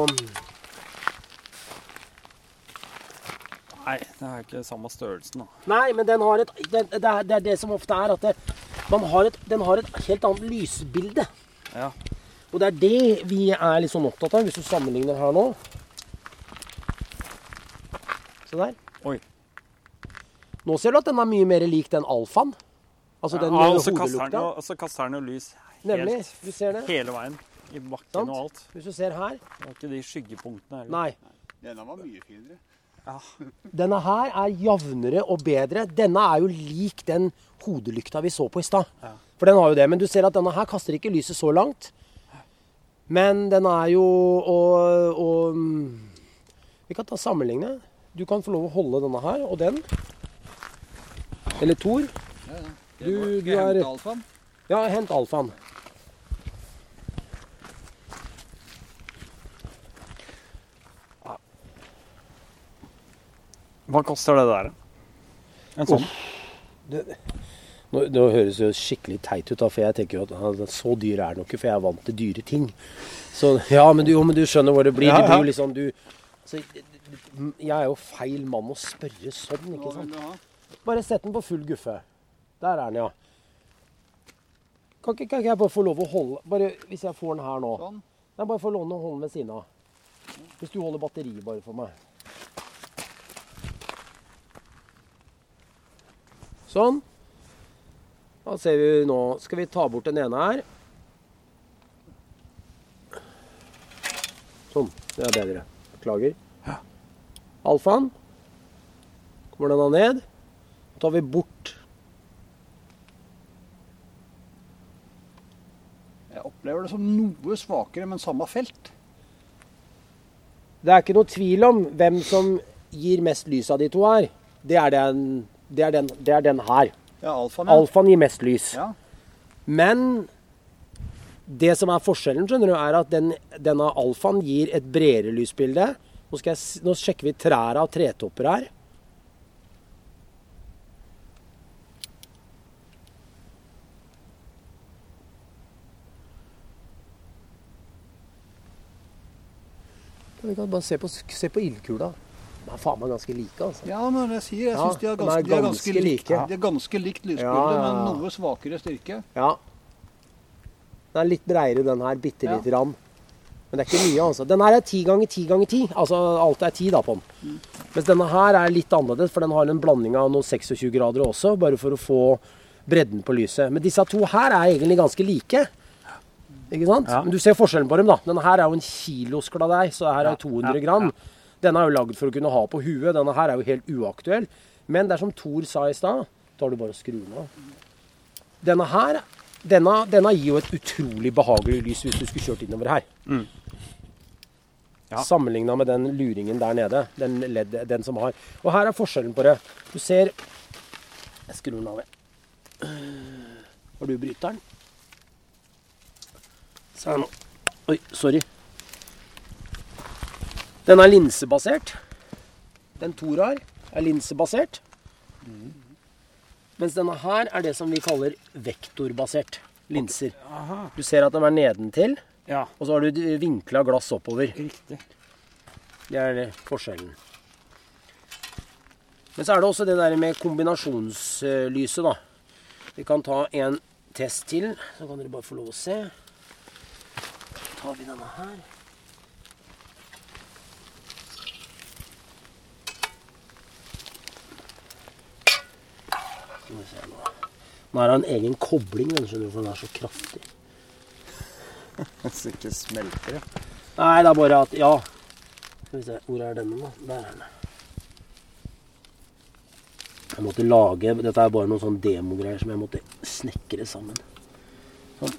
Nei, det er ikke samme størrelsen, da. Nei, men den har et Det, det, er, det er det som ofte er, at det, man har et, den har et helt annet lysbilde. Ja. Og det er det vi er litt sånn opptatt av, hvis du sammenligner her nå. Se der. Oi. Nå ser du at den er mye mer lik den alfaen. Altså den ja, med og så kaster den hodelukta. og så kaster den jo lys Nemlig. Du ser det. hele veien. I bakken Sant? og alt. Hvis du ser her. Det var ikke de skyggepunktene heller. Nei. Denne var mye finere. Ja. Denne her er jevnere og bedre. Denne er jo lik den hodelykta vi så på i stad. For den har jo det. Men du ser at denne her kaster ikke lyset så langt. Men den er jo og, og Vi kan ta sammenligne. Du kan få lov å holde denne her og den. Eller Tor. Du- du er- hente alfaen? Ja, hent alfaen. Hva koster det der? En sånn? Nå, nå høres det jo skikkelig teit ut, da, for jeg tenker jo at så dyr er det nok ikke, for jeg er vant til dyre ting. Så ja, men du, jo, men du skjønner hvor det blir. Ja, Det blir ja. jo liksom du altså, Jeg er jo feil mann å spørre sånn, ikke sant. Bare sett den på full guffe. Der er den, ja. Kan ikke, kan ikke jeg bare få lov å holde Bare hvis jeg får den her nå. Sånn. Nei, bare få låne og holde den ved siden av. Hvis du holder batteriet bare for meg. Sånn. Da ser vi nå Skal vi ta bort den ene her. Sånn. Det er bedre. Beklager. Alfaen. Kommer den da ned. Så tar vi bort Jeg opplever det som noe svakere, men samme felt. Det er ikke noe tvil om hvem som gir mest lys av de to her. Det er den, det er den, det er den her. Ja, alfaen, ja. Alfaen gir mest lys. ja. Men det som er forskjellen, skjønner du, er at den, denne alfaen gir et bredere lysbilde. Nå, skal jeg, nå sjekker vi trærne og tretopper her. Vi kan bare se på, se på ildkula. Er faen meg ganske like, altså. Ja, men det sier jeg Ja, syns de, er ganske, de er ganske likt. like. De er ganske likt lysbilde, Ja, ja, ja. men noe svakere styrke. Ja. Den er litt breiere, den her. Bitte Ja. lite grann. Men det er ikke mye, altså. Den her er ti ganger ti ganger ti. Altså alt er ti da på den. Mens denne her er litt annerledes, for den har en blanding av noen 26 grader også, bare for å få bredden på lyset. Men disse to her er egentlig ganske like. Ikke sant? Ja. Men du ser forskjellen på dem, da. Denne her er jo en kilos kladeis, så her er jo 200 gram. Denne er jo lagd for å kunne ha på huet. Denne her er jo helt uaktuell. Men det er som Thor sa i stad, tar du bare og skru den av. Denne her, denne, denne gir jo et utrolig behagelig lys hvis du skulle kjørt innover her. Ja. Sammenligna med den luringen der nede. Den, led, den som har Og her er forskjellen på det. Du ser Jeg skrur den av, jeg. Har du bryteren? Se her nå. Oi, sorry. Den er linsebasert. Den Thor har, er linsebasert. Mens denne her er det som vi kaller vektorbasert linser. Du ser at de er nedentil, Ja, og så har du vinkla glass oppover. riktig. Det er forskjellen. Men så er det også det der med kombinasjonslyset, da. Vi kan ta en test til, så kan dere bare få lov å se. Så tar vi denne her. Skal vi se nå. Nå er det en egen kobling, den skjønner du, for den er så kraftig. Så ikke smelter det. Nei, det er bare at Ja. Skal vi se, hvor er denne, da? Der er den. Jeg måtte lage Dette er bare noen sånn demogreier som jeg måtte snekre sammen. Sånn.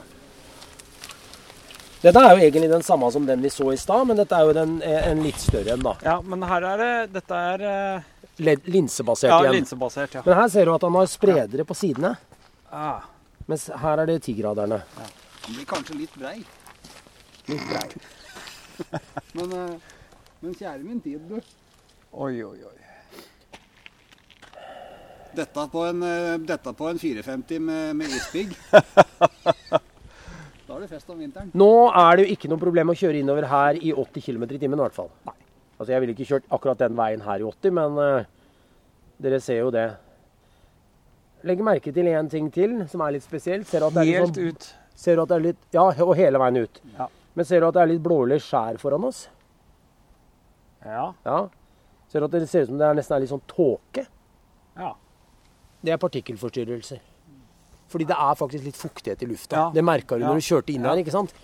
Dette er jo egentlig den samme som den vi så i stad, men dette er jo den, eh, en litt større en, da. Ja, men her er det Dette er eh, Linsebasert ja, igjen. linsebasert, ja. Men her ser du at han har spredere på sidene, Ah, mens her er det tigraderne. Den blir kanskje litt brei. Litt brei. Men, eh, men kjære min tid, du. oi, oi, oi. Dette på en, eh, dette på en 450 med, med isbigg. da er det fest om vinteren. Nå er det jo ikke noe problem å kjøre innover her i 80 km i timen i hvert fall. Altså Jeg ville ikke kjørt akkurat den veien her i 80, men uh, dere ser jo det. Legg merke til én ting til som er litt spesielt. Ser du at det er litt, Helt sånn, ut. ser du at det er litt Ja, og hele veien ut. Ja. Men ser du at det er litt blålig skjær foran oss? Ja. Ja. Ser du at det ser ut som det er nesten er litt sånn tåke? Ja. Det er partikkelforstyrrelser. Fordi det er faktisk litt fuktighet i lufta. Ja. Det merka du Ja. når du kjørte inn her, ikke sant?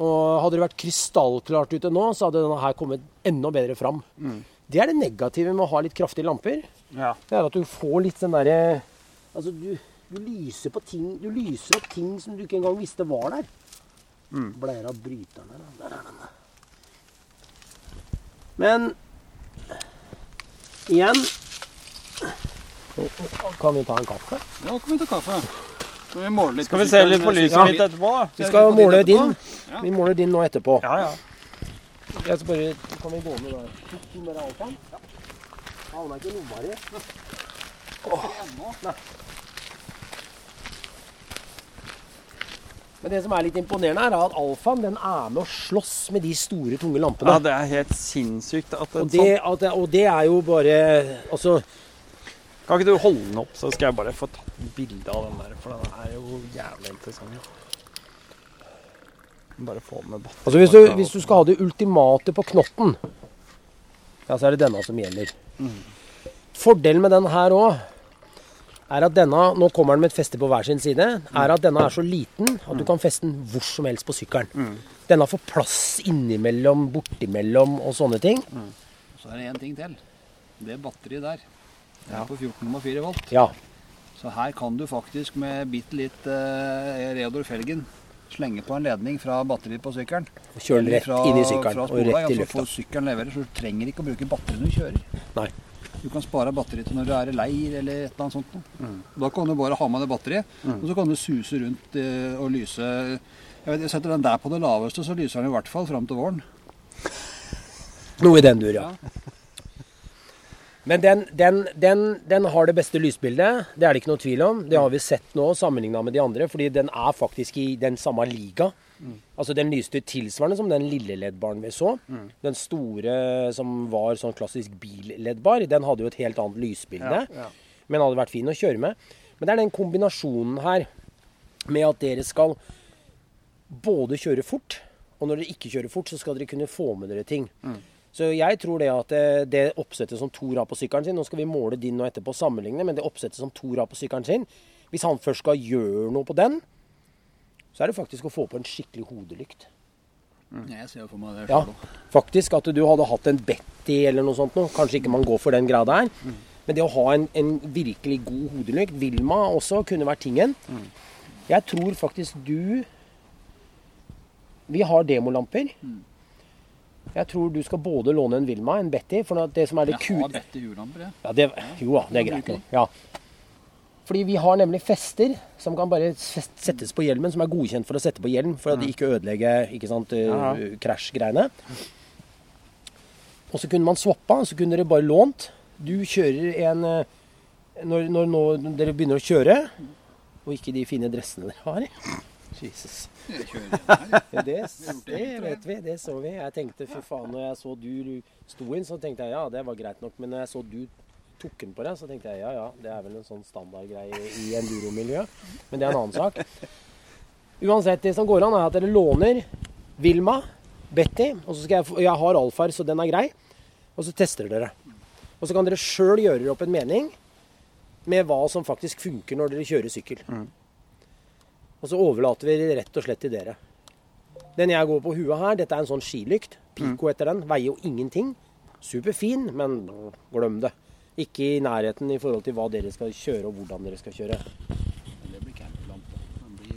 Og hadde det vært krystallklart ute nå, så hadde denne her kommet enda bedre fram. Mm. Det er det negative med å ha litt kraftige lamper. ja. Det er at du får litt den derre Altså, du, du lyser på ting Du lyser opp ting som du ikke engang visste var der. Mm. Bleier av bryteren her. Der er den. Men igjen Kan vi ta en kaffe? Ja, kom vi ta kaffe. Skal vi måle litt Skal vi se litt på lyset Ja. mitt etterpå, da? Vi skal måle din. Ja. Vi måler din nå etterpå. Ja, ja. Jeg skal bare, kan vi gå med der? Tok du med deg alfaen? Ja. Havna ikke i lomma di. Nei. Men det som er litt imponerende, er at alfaen den er med å slåss med de store, tunge lampene. ja det er helt sinnssykt at og, det, sånn at det, og det er jo bare Altså, Kan ikke du holde den opp, så skal jeg bare få tatt bilde av den der, for den er jo jævlig interessant. Bare få med batteri. altså hvis, du, hvis du skal ha det ultimate på knotten, ja, så er det denne som gjelder. Fordelen med den her òg er at denne Nå kommer den med et feste på hver sin side. Er at denne er så liten at du kan feste den hvor som helst på sykkelen. Denne får plass innimellom, bortimellom og sånne ting. Så er det én ting til. Det batteriet der det er på 14,4 volt. Ja. Så her kan du faktisk med bitte litt eh, Reodor Felgen slenge på en ledning fra batteriet på sykkelen. Og kjøre den rett fra- inn i sykkelen og rett i altså lufta. Altså, sykkelen leverer, så du trenger ikke å bruke batteri når du kjører. Nei. Du kan spare batteriet til når du er i leir eller et eller annet sånt. Mm. Da kan du bare ha med det batteriet, og så kan du suse rundt eh, og lyse jeg, vet, jeg setter den der på det laveste, så lyser den i hvert fall fram til våren. Noe i den dur, ja. Men den, den, den, den har det beste lysbildet, det er det ikke noe tvil om. Det har vi sett nå sammenligna med de andre, fordi den er faktisk i den samme liga. Altså Den lyste tilsvarende som den lille LED-baren vi så. Den store som var sånn klassisk bil-LED-bar, den hadde jo et helt annet lysbilde. Ja, ja. Men hadde vært fin å kjøre med. Men det er den kombinasjonen her med at dere skal både kjøre fort, og når dere ikke kjører fort, så skal dere kunne få med dere ting. Så jeg tror det at det, det oppsettet som Thor har på sykkelen sin Nå skal vi måle din nå etterpå og sammenligne, men det oppsettet som Thor har på sykkelen sin Hvis han først skal gjøre noe på den, så er det faktisk å få på en skikkelig hodelykt. Jeg ser for meg det Ja, selv faktisk at du hadde hatt en Betty eller noe sånt noe. Kanskje ikke man går for den grad der. Mm. Men det å ha en, en virkelig god hodelykt Vilma også kunne vært tingen. Jeg tror faktisk du Vi har demolamper. Jeg tror du skal både låne en Vilma, en Betty. For det som er det Jeg har Betty dette hjulamper, ja, det, Jo da, det er greit. Ja. Fordi vi har nemlig fester som kan bare settes på hjelmen, som er godkjent for å sette på hjelm, for at de ikke ødelegger ikke sant, eh, krasjgreiene. Og så kunne man swappa, så kunne dere bare lånt. Du kjører en eh, når, når, når dere begynner å kjøre, og ikke de fine dressene dere har Jesus. Det, det vet vi, det så vi. Jeg tenkte fy faen, når jeg så du sto inn, så tenkte jeg ja, det var greit nok. Men når jeg så du tok den på deg, så tenkte jeg ja ja, det er vel en sånn standardgreie i enduro-miljø. Men det er en annen sak. Uansett, det som går an, er at dere låner Vilma, Betty, og så skal jeg, få- jeg har alfar, så den er grei. Og så tester dere. Og så kan dere sjøl gjøre dere opp en mening med hva som faktisk funker når dere kjører sykkel. Og så overlater vi det rett og slett til dere. Den jeg går på huet her, dette er en sånn skilykt. Pico heter den. Veier jo ingenting. Superfin, men glem det. Ikke i nærheten i forhold til hva dere skal kjøre og hvordan dere skal kjøre. Det blir camplampe.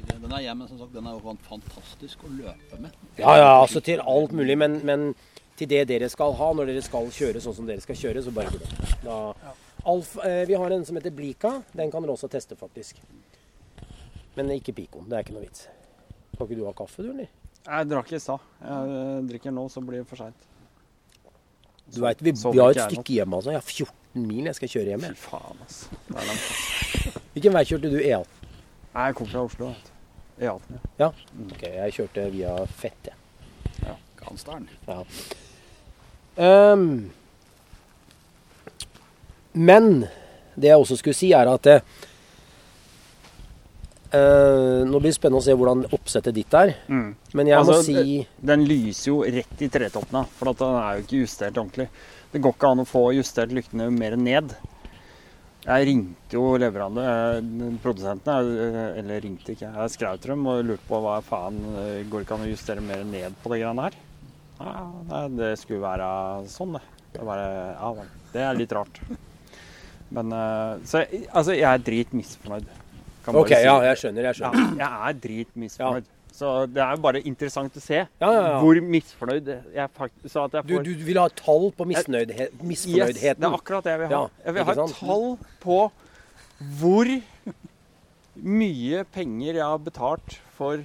Den, den er hjemme, som sagt. Den er jo fantastisk å løpe med. Ja, ja, altså til alt mulig, men, men til det dere skal ha når dere skal kjøre sånn som dere skal kjøre, så bare glem det. Eh, vi har en som heter Blika. Den kan dere også teste, faktisk. Men ikke Picoen. Det er ikke noe vits. Skal ikke du ha kaffe, du, eller? Jeg drakk i stad. Jeg eh, drikker nå, så blir det for seint. Du vet, vi, vi har et stykke hjemme. Altså. Jeg har 14 mil jeg skal kjøre hjem. Fy faen, altså. Det er langt. Hvilken vei kjørte du? E18? Nei, Jeg kom fra Oslo. vet du. E18, ja. Ja? Ok, jeg kjørte via Fett, jeg. Gansdalen. Ja. Um, men det jeg også skulle si, er at det, eh, Nå blir det spennende å se hvordan oppsettet ditt er. Mm. Men jeg Altså, må si Den lyser jo rett i tretoppene, for at den er jo ikke justert ordentlig. Det går ikke an å få justert lyktene mer ned. Jeg ringte jo leverandør, eh, produsentene, eh, eller ringte ikke, jeg skrev til dem og lurte på hva faen eh, Går det ikke an å justere mer ned på de greiene her? Ja, det skulle være sånn, det. Det, er bare, ja, det er litt rart. Men eh, Så altså, jeg er drit misfornøyd. Kan bare OK, si ja, jeg skjønner. Jeg Ja, skjønner. jeg er dritmisfornøyd. Så det er jo bare interessant å se Ja, ja, ja. hvor misfornøyd jeg faktisk Så at jeg får du vil ha tall på misfornøydheten? Yes, det er akkurat det jeg vil ha. Ja, jeg vil ha et sant? tall på hvor mye penger jeg har betalt for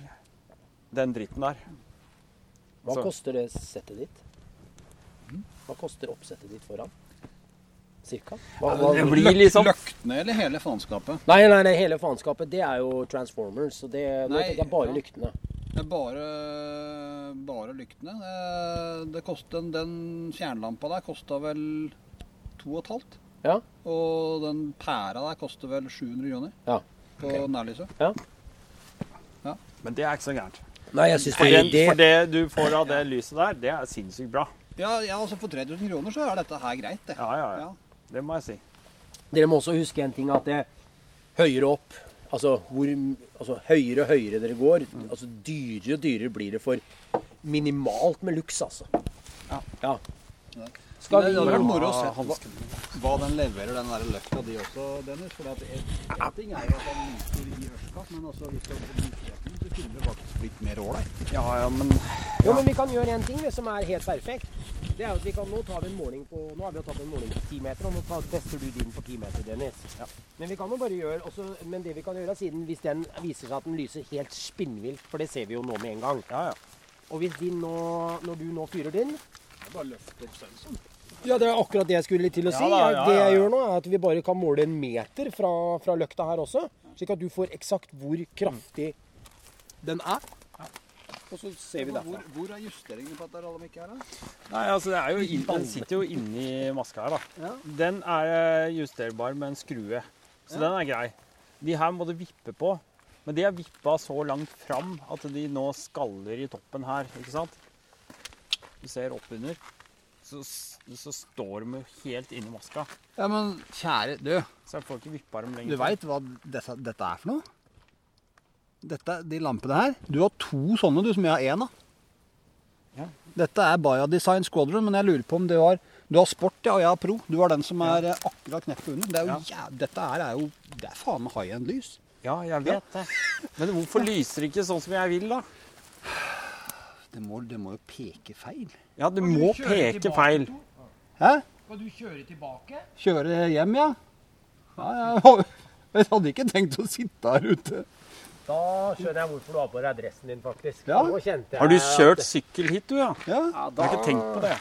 den dritten der. Hva Så- koster det settet ditt? Hva koster oppsettet ditt foran? Cirka? Hva, hva, Det blir liksom Løktene eller hele faenskapet? Nei, nei, det hele faenskapet, det er jo Transformers. Så det, Nei, det er bare ja. lyktene. Det er bare, bare lyktene. Det, det kost, den, fjernlampa der kosta vel to og et halvt. Ja. Og den pæra der koster vel 700 kroner Ja. på okay. nærlyset. Men det er ikke så gærent. Nei, jeg syns For det, det, for det det du får av det lyset der, det er sinnssykt bra. Ja, ja, altså for 3000 kroner så er dette her greit, det. Ja, ja, ja. Ja. Det må jeg si. Dere må også huske en ting at det høyere opp Altså, hvor, altså høyere og høyere dere går, altså dyrere og dyrere blir det for minimalt med luks, altså. Ja. Skal det, hadde vært moro å se hva, hva den leverer, den der løkta di også, Dennis. For at en, en ting er jo at den lyser i ørska, men også hvis du kunne faktisk blitt mer ålreit. Ja, ja, men Jo, men vi kan gjøre en ting som er helt perfekt. Det er at vi kan, Nå tar vi en måling på Nå har vi jo tatt en måling på 10 meter, og nå tar, tester du din på 10 meter, Dennis. Men vi kan jo bare gjøre også, Men det vi kan gjøre, siden hvis den viser seg at den lyser helt spinnvilt, for det ser vi jo nå med en gang Ja, ja. Og hvis din nå, når du nå fyrer din Bare løfter opp sensoren. Ja, det er akkurat det jeg skulle til å si. Ja da, ja, det jeg gjør nå, er at vi bare kan måle en meter fra, fra løkta her også. Slik at du får eksakt hvor kraftig den er. Og så ser vi Hvor, derfra. hvor er justeringene på dette alle ikke er da? Nei, altså det er jo inn, Den sitter jo inni maska her, da. Den er eh, justerbar med en skrue, så den er grei. De her må du vippe på, men de er vippa så langt fram at de nå skaller i toppen her, ikke sant? Du ser oppunder. Så, så står de helt inni maska, Ja, men kjære du, så jeg får ikke vippa dem lenger. du veit hva dette, dette er for noe? Dette, de lampene her. Du har to sånne, du, som jeg har én av. Ja. Dette er Baya Design Squadron, men jeg lurer på om du har Du har sport, ja, og jeg har pro. Du har den som er ja. akkurat kneppet under. Det er jo, ja. dette her er jo Det er faen meg high end-lys. Ja, jeg vet det. Men hvorfor lyser det ikke sånn som jeg vil, da? Det må, det må jo peke feil. Ja, det må peke feil. Hæ? Skal du kjøre tilbake? Kjøre hjem, ja? Ja, jeg, jeg hadde ikke tenkt å sitte her ute. Da skjønner jeg hvorfor du har på deg dressen din, faktisk. Ja. Nå kjente jeg Har du at- kjørt sykkel hit, du, ja? Ja. Ja, Jeg har ikke tenkt på det.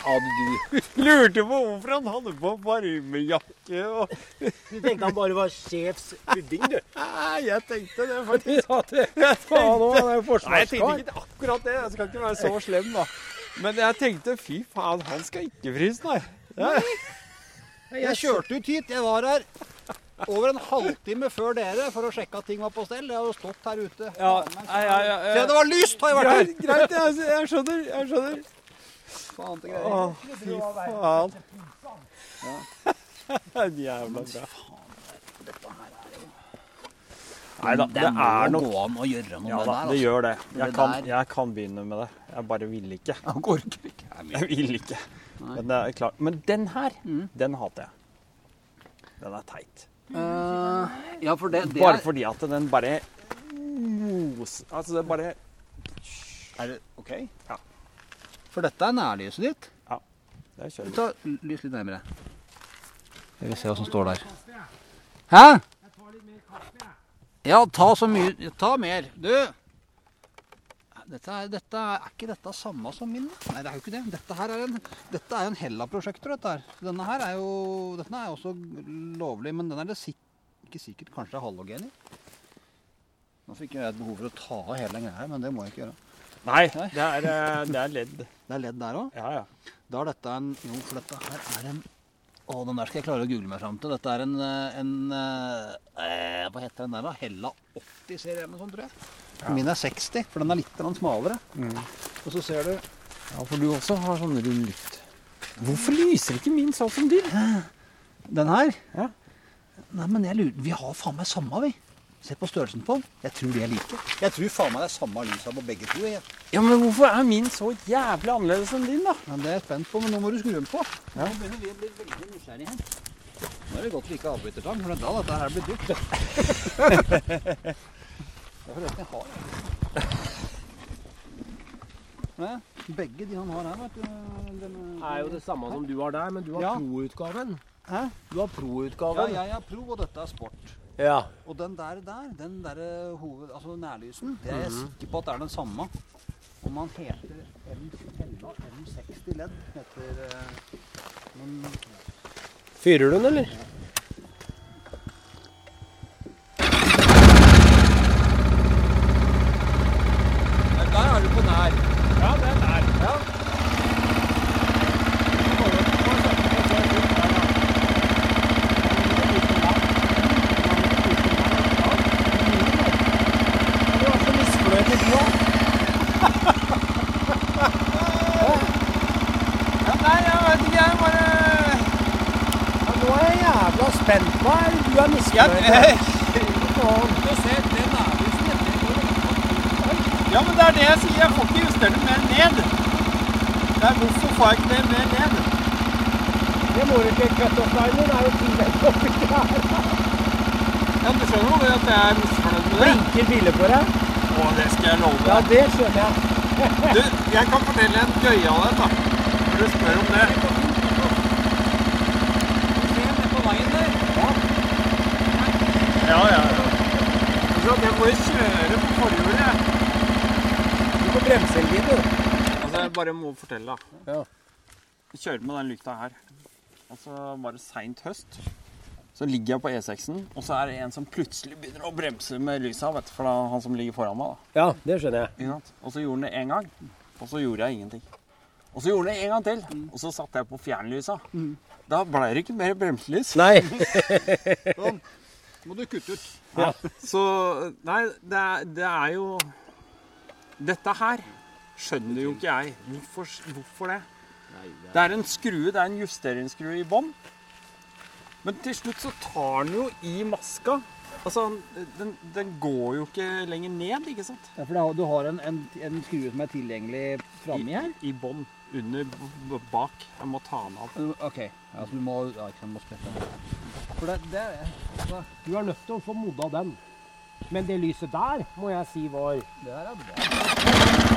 hadde du Lurte på hvorfor han hadde på varmejakke og Du tenkte han bare var sjefspudding, du. Nei, jeg tenkte det faktisk. Ja, det, Jeg tenkte, er nei, jeg tenkte ikke akkurat det. Jeg skal ikke være så slem, da. Men jeg tenkte fy faen, han skal ikke fryse, nei. Ja. Jeg kjørte ut hit. Jeg var her over en halvtime før dere for å sjekke at ting var på stell. Jeg hadde stått her ute. Ja, ja, ja, ja, Se, det var lyst! Har jeg vært her. Greit, greit jeg, jeg skjønner. Jeg skjønner. Faen til greier. Åh, fy faen. Ja. Jævla bra. Nei da, det, det må er nok gå an å gjøre noe Ja med det der. det gjør det. Jeg det kan, jeg kan begynne med det. Jeg bare vil ikke. Jeg orker ikke. Jeg vil ikke. Men det er klart. Men den her, den hater jeg. Den er teit. Eh, ja, for det, det Bare er, fordi at den bare Altså, det bare er det OK? Ja. For dette er nærlyset ditt. Det er kjølig. Ta lys litt nærmere. Jeg vil se hva som står der. Hæ? Ja, ta så mye Ta mer. Du! Dette er, dette er, er ikke dette samme som min? Nei, det er jo ikke det. Dette her er en, dette er en Hella-prosjektor, dette her. Denne her er jo Denne er også lovlig, men den er det sik ikke sikkert kanskje er halogen i. Nå fikk jeg et behov for å ta av hele den greia her, men det må jeg ikke gjøre. Nei, det er, eh, det er ledd. Det er ledd der òg. Ja, ja. Da er dette en Jo, for dette her er en Å, den der skal jeg klare å google meg fram til. Dette er en, en, en eh, Hva heter den der, da? Hella 80-serie eller noe sånt, tror jeg. Min er 60, for den er litt smalere. smalere. Og så ser du ja, for du også har sånn rund luft. Hvorfor lyser ikke min sånn som din? den her. Ja. Nei, men jeg lurer Vi har faen meg samme, vi. Se på størrelsen på den. Jeg tror de er like. Jeg tror faen meg det er samme lysa på begge to. Jeg. Ja, men hvorfor er min så jævlig annerledes enn din, da? Men det er jeg spent på, men nå må du skru den på. Nå begynner vi å bli veldig nysgjerrige her. Nå er det godt vi ikke har avbrytertang, for det er da dette her blir dyrt. det er forresten jeg har Begge de han har her, vet du den, er jo det samme som du har der, men du har Ja. pro-utgaven. Hæ? Du har pro-utgaven. Ja, jeg er pro, og dette er sport. Ja. Og den der, der den der eh, hoved, altså nærlysen, det er jeg sikker på at det er den samme. Om han heter M, Hella M60 ledd, heter eh, men Fyrer du den, eller? Der er du på nær. Ja, det er nær. Ja. Jeg er spent. Hva er det du er misfornøyd med? Du ser, den nærlysen det går Ja, men det er det jeg sier. Jeg får ikke justert det mer ned. Det er hvorfor får jeg ikke det mer ned? Det må du ikke. Cutoff-linen er jo tilvendt oppi der. Ja, Du skjønner jo at jeg er misfornøyd med det? Blinker biler på deg. Å, det skal jeg love Ja, det skjønner jeg. Du, jeg kan fortelle en gøyal en, da. Når du spør om det. Ja, ja. Så jeg må jo kjøre på forhjulet, Du får bremseelbil, du. Altså, jeg bare må fortelle, da. Ja. Jeg kjører med den lykta her. Og så var det seint høst. Så ligger jeg på E6-en, og så er det en som plutselig begynner å bremse med lysa. vet du, For det er han som ligger foran meg. da. Ja, det skjønner jeg. Og så gjorde han det én gang, og så gjorde jeg ingenting. Og så gjorde han det en gang til, og så satte jeg på fjernlysa. Da ble det ikke mer bremselys. Nei. Sånn. Må du kutte ut. Så Nei, det er, det er jo Dette her skjønner jo ikke jeg. Hvorfor, hvorfor det? Det er en skrue, det er en justeringsskrue i bånn. Men til slutt så tar den jo i maska. Altså, den, den går jo ikke lenger ned, ikke sant? Ja, for du har en, en, en skrue som er tilgjengelig framme her? I bånn. Under, bak. Jeg må ta den av. Ok, Altså, du må, ja, ikke sant, må sprette den. For det, det er altså, Du er nødt til å få modda den. Men det lyset der må jeg si var Det her er bra. Thank you.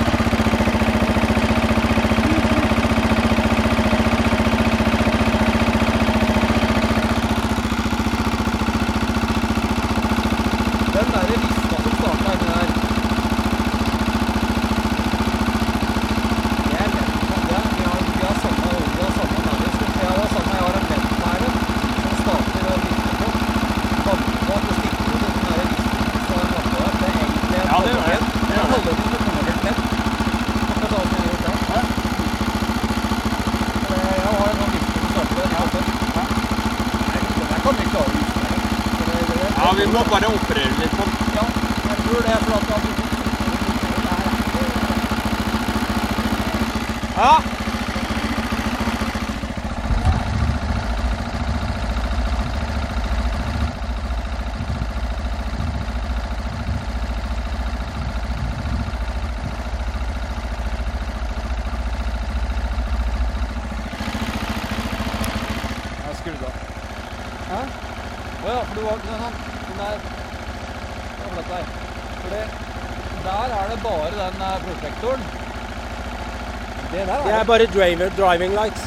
Er er bare driver, driving lights.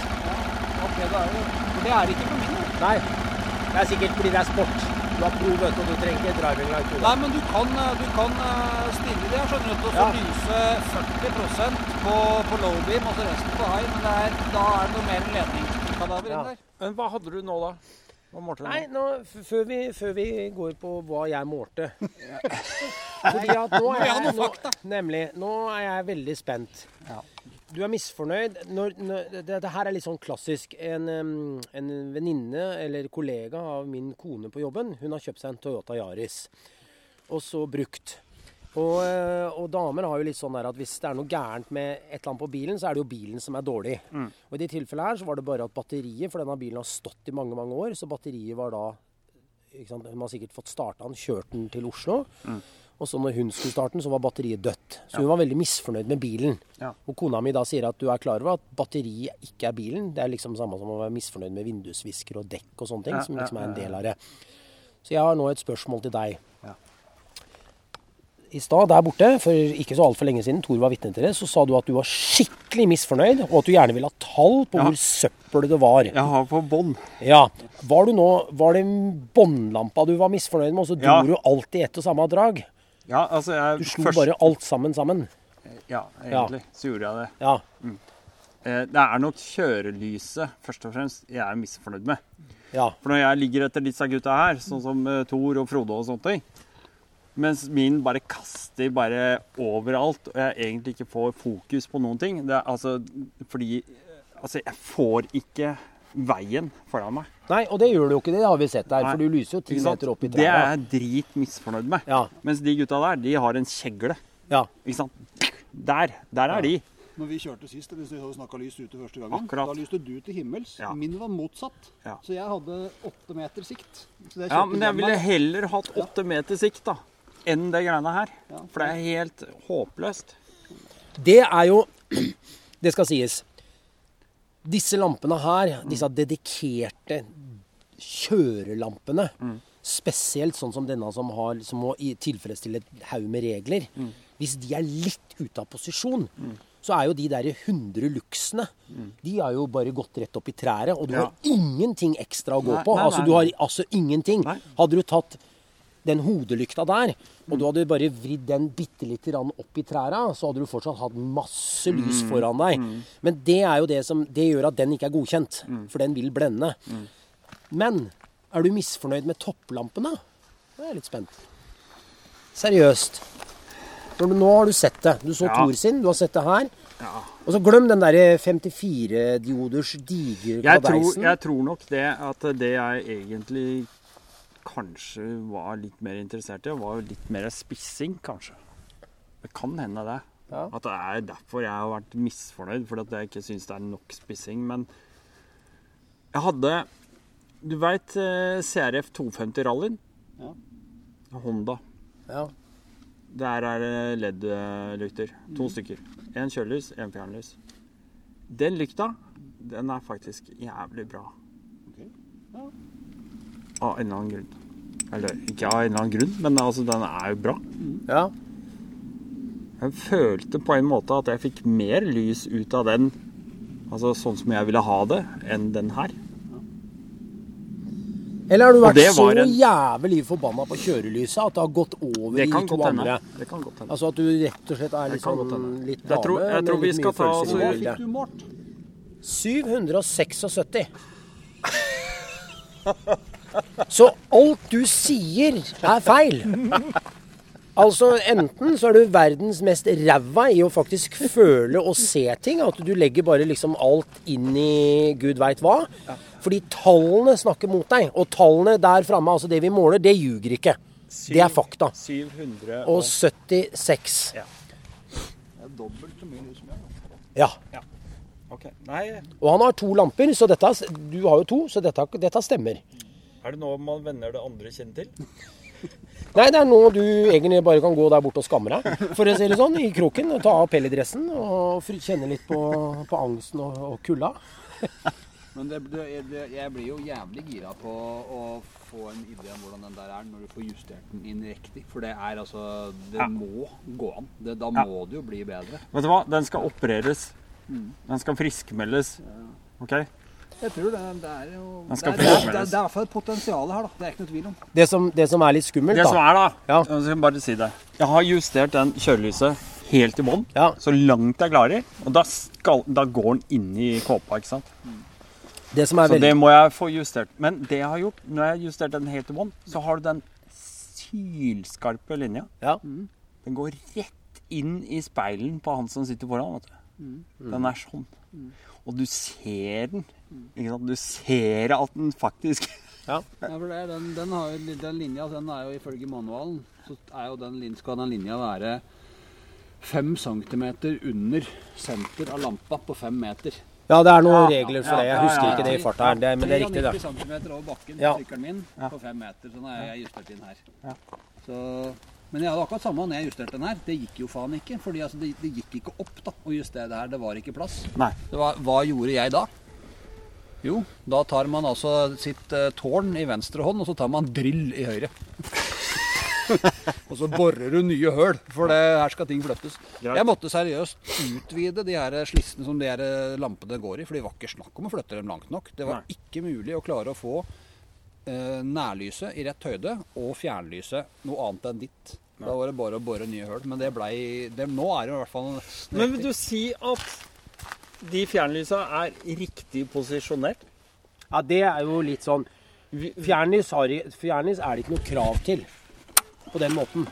Ok, det er jo For det er ikke på min. Nei. Det er sikkert fordi det er sport. Du har pro, vet du, og du trenger ikke driving light. du. Nei, men du kan, eh, du kan eh, stille det, Jeg skjønner du, til å Ja. lyse 40% på, på low beam, og så resten på high. Men det er, da er det noe mer ledningskadaver Ja. der. Men hva hadde du nå, da? Nei, nå? før, vi, før vi går på hva jeg målte Fordi at nå er jeg, nå. Nemlig. Nå er jeg veldig spent. Du er misfornøyd. Når, når, det, det her er litt sånn klassisk. En, en venninne eller kollega av min kone på jobben, hun har kjøpt seg en Toyota Yaris. Og så brukt. Og, eh, og damer har jo litt sånn der at hvis det er noe gærent med et eller annet på bilen, så er det jo bilen som er dårlig. Og i det tilfellet her så var det bare at batteriet, for denne bilen har stått i mange, mange år, så batteriet var da ikke sant? Hun har sikkert fått starta den, kjørt den til Oslo. Og så når hun skulle starte den, så var batteriet dødt. Så hun var veldig misfornøyd med bilen. Ja. Og kona mi da sier at du er klar over at batteriet ikke er bilen. Det er liksom samme som å være misfornøyd med vindusvisker og dekk og sånne ting, som liksom er en del av det. Så jeg har nå et spørsmål til deg. Ja. I stad der borte, for ikke så altfor lenge siden, Tor var vitne til det, så sa du at du var skikkelig misfornøyd, og at du gjerne ville ha tall på Ja. hvor søppel det var. Jeg har på bånd. Ja. Var du nå Var det båndlampa du var misfornøyd med, og så dro Ja. du alltid ett og samme drag? Ja, altså jeg Du slo først- bare alt sammen sammen? Ja, egentlig så gjorde jeg det. Ja. Eh, Det er nok kjørelyset først og fremst jeg er misfornøyd med. Ja. For når jeg ligger etter disse gutta her, sånn som eh, Thor og Frode og sånne ting, mens min bare kaster bare overalt, og jeg egentlig ikke får fokus på noen ting, det er altså fordi Altså, jeg får ikke veien foran meg. Nei, og det gjør du jo ikke, det har vi sett der. Nei. For du lyser jo ti meter opp i Det er jeg drit misfornøyd med. Ja. Mens de gutta der, de har en kjegle. Ja. Ikke sant? Der. Der er de. Når vi kjørte sist, hvis vi hadde snakka lys ute første gangen, Akkurat. da lyste du til himmels. Ja. Min var motsatt. Ja. Så jeg hadde åtte meter sikt. Så det Ja, men jeg ville heller hatt åtte meter sikt, da. Enn det greiene her. Ja. For det er helt håpløst. Det er jo Det skal sies. Disse lampene her, disse dedikerte kjørelampene, spesielt sånn som denne som, har, som må tilfredsstille et haug med regler Hvis de er litt ute av posisjon, så er jo de der 100 luksene De har jo bare gått rett opp i træret, og du Ja. har ingenting ekstra å gå Nei, på. nei, altså, nei, du har altså ingenting. Hadde du tatt den hodelykta der, og du hadde bare vridd den bitte lite grann opp i træra, så hadde du fortsatt hatt masse lys Mm. foran deg. Men det er jo det som Det gjør at den ikke er godkjent, Mm. for den vil blende. Men er du misfornøyd med topplampene? Da er jeg litt spent. Seriøst. For nå har du sett det. Du så Ja. Tor sin, du har sett det her. Ja. Og så glem den derre 54-dioders digre Jeg tror, jeg tror nok det at det jeg egentlig kanskje var litt mer interessert i, var jo litt mer spissing, kanskje. Det kan hende det. Ja. At det er derfor jeg har vært misfornøyd, fordi at jeg ikke syns det er nok spissing. Men jeg hadde Du veit CRF 250-rallyen? Ja. Honda. Ja. Der er det LED-lykter. To stykker. Én kjølelys, én fjernlys. Den lykta, den er faktisk jævlig bra. Ok. Ja. Av en eller annen grunn. Eller ikke av en eller annen grunn, men altså, den er jo bra. ja. Jeg følte på en måte at jeg fikk mer lys ut av den, altså sånn som jeg ville ha det, enn den her. Eller har du vært så en- jævlig forbanna på kjørelyset at det har gått over i to andre? Det kan godt hende. Altså at du rett og slett er Det litt sånn litt Jeg dame tror- jeg tror vi skal ta Hva fikk du målt? 776. Så alt du sier, er feil. Altså, enten så er du verdens mest ræva i å faktisk føle og se ting. At du legger bare liksom alt inn i gud veit hva. Fordi tallene snakker mot deg. Og tallene der framme, altså det vi måler, det ljuger ikke. Det er fakta. 776. Ja. Det er dobbelt så mye som jeg. Ja. Ok. Nei, Og han har to lamper, så dette, du har jo to, så dette, dette stemmer. Er det nå man vender det andre kinnet til? Nei, det er nå du egentlig bare kan gå der borte og skamme deg, for å si det sånn, i kroken. Ta av pelledressen og kjenne litt på, på angsten og, og kulda. Men det, det, det, jeg blir jo jævlig gira på å få en idé om hvordan den der er, når du får justert den inn riktig. For det er altså Det Ja. må gå an. Det, da Ja. må det jo bli bedre. Vet du hva? Den skal opereres. Mm. Den skal friskmeldes. OK? Jeg tror det, det er jo det, er- det, er- det, er- det er i hvert fall et potensial her, da. Det er ikke noe tvil om. Det som, det som er litt skummelt, da Det som er, da Ja. Jeg skal bare si det. Jeg har justert den kjølelyset helt i bånn. Ja. Så langt jeg klarer. Og da, skal, da går den inn i kåpa, ikke sant. Det som er Så veldig det må jeg få justert. Men det jeg har gjort, når jeg har justert den helt i bånn, så har du den sylskarpe linja. Ja. Den går rett inn i speilen på han som sitter foran. vet du. Den er sånn. Og du ser den. Ikke sant? Du ser at den faktisk Ja, for det, er den, den, har jo, den linja den er jo ifølge manualen så er jo den, skal den linja være 5 cm under senter av lampa på 5 meter. Ja, det er noen Ja, regler for ja, det. Jeg ja, husker ja, ikke det i farta her, men det er riktig, 93 det. cm over bakken Ja. sykkelen min Ja. på 5 meter. Sånn har jeg justert inn her. Ja. Så, men jeg hadde akkurat samme når jeg justerte den her. Det gikk jo faen ikke. fordi altså, det, det gikk ikke opp da, å justere det her. Det var ikke plass. Var, hva gjorde jeg da? Jo, da tar man altså sitt uh, tårn i venstre hånd, og så tar man drill i høyre. og så borer du nye høl, for det, her skal ting flyttes. Jeg måtte seriøst utvide de her slissene som de her lampene går i, for det var ikke snakk om å flytte dem langt nok. Det var ikke mulig å klare å få nærlyset i rett høyde og fjernlyset noe annet enn ditt. Da var det bare å bore nye hull. Men det blei det, Nå er det i hvert fall Men vil du si at de fjernlysa er riktig posisjonert? Ja, det er jo litt sånn Fjernlys, har, fjernlys er det ikke noe krav til på den måten.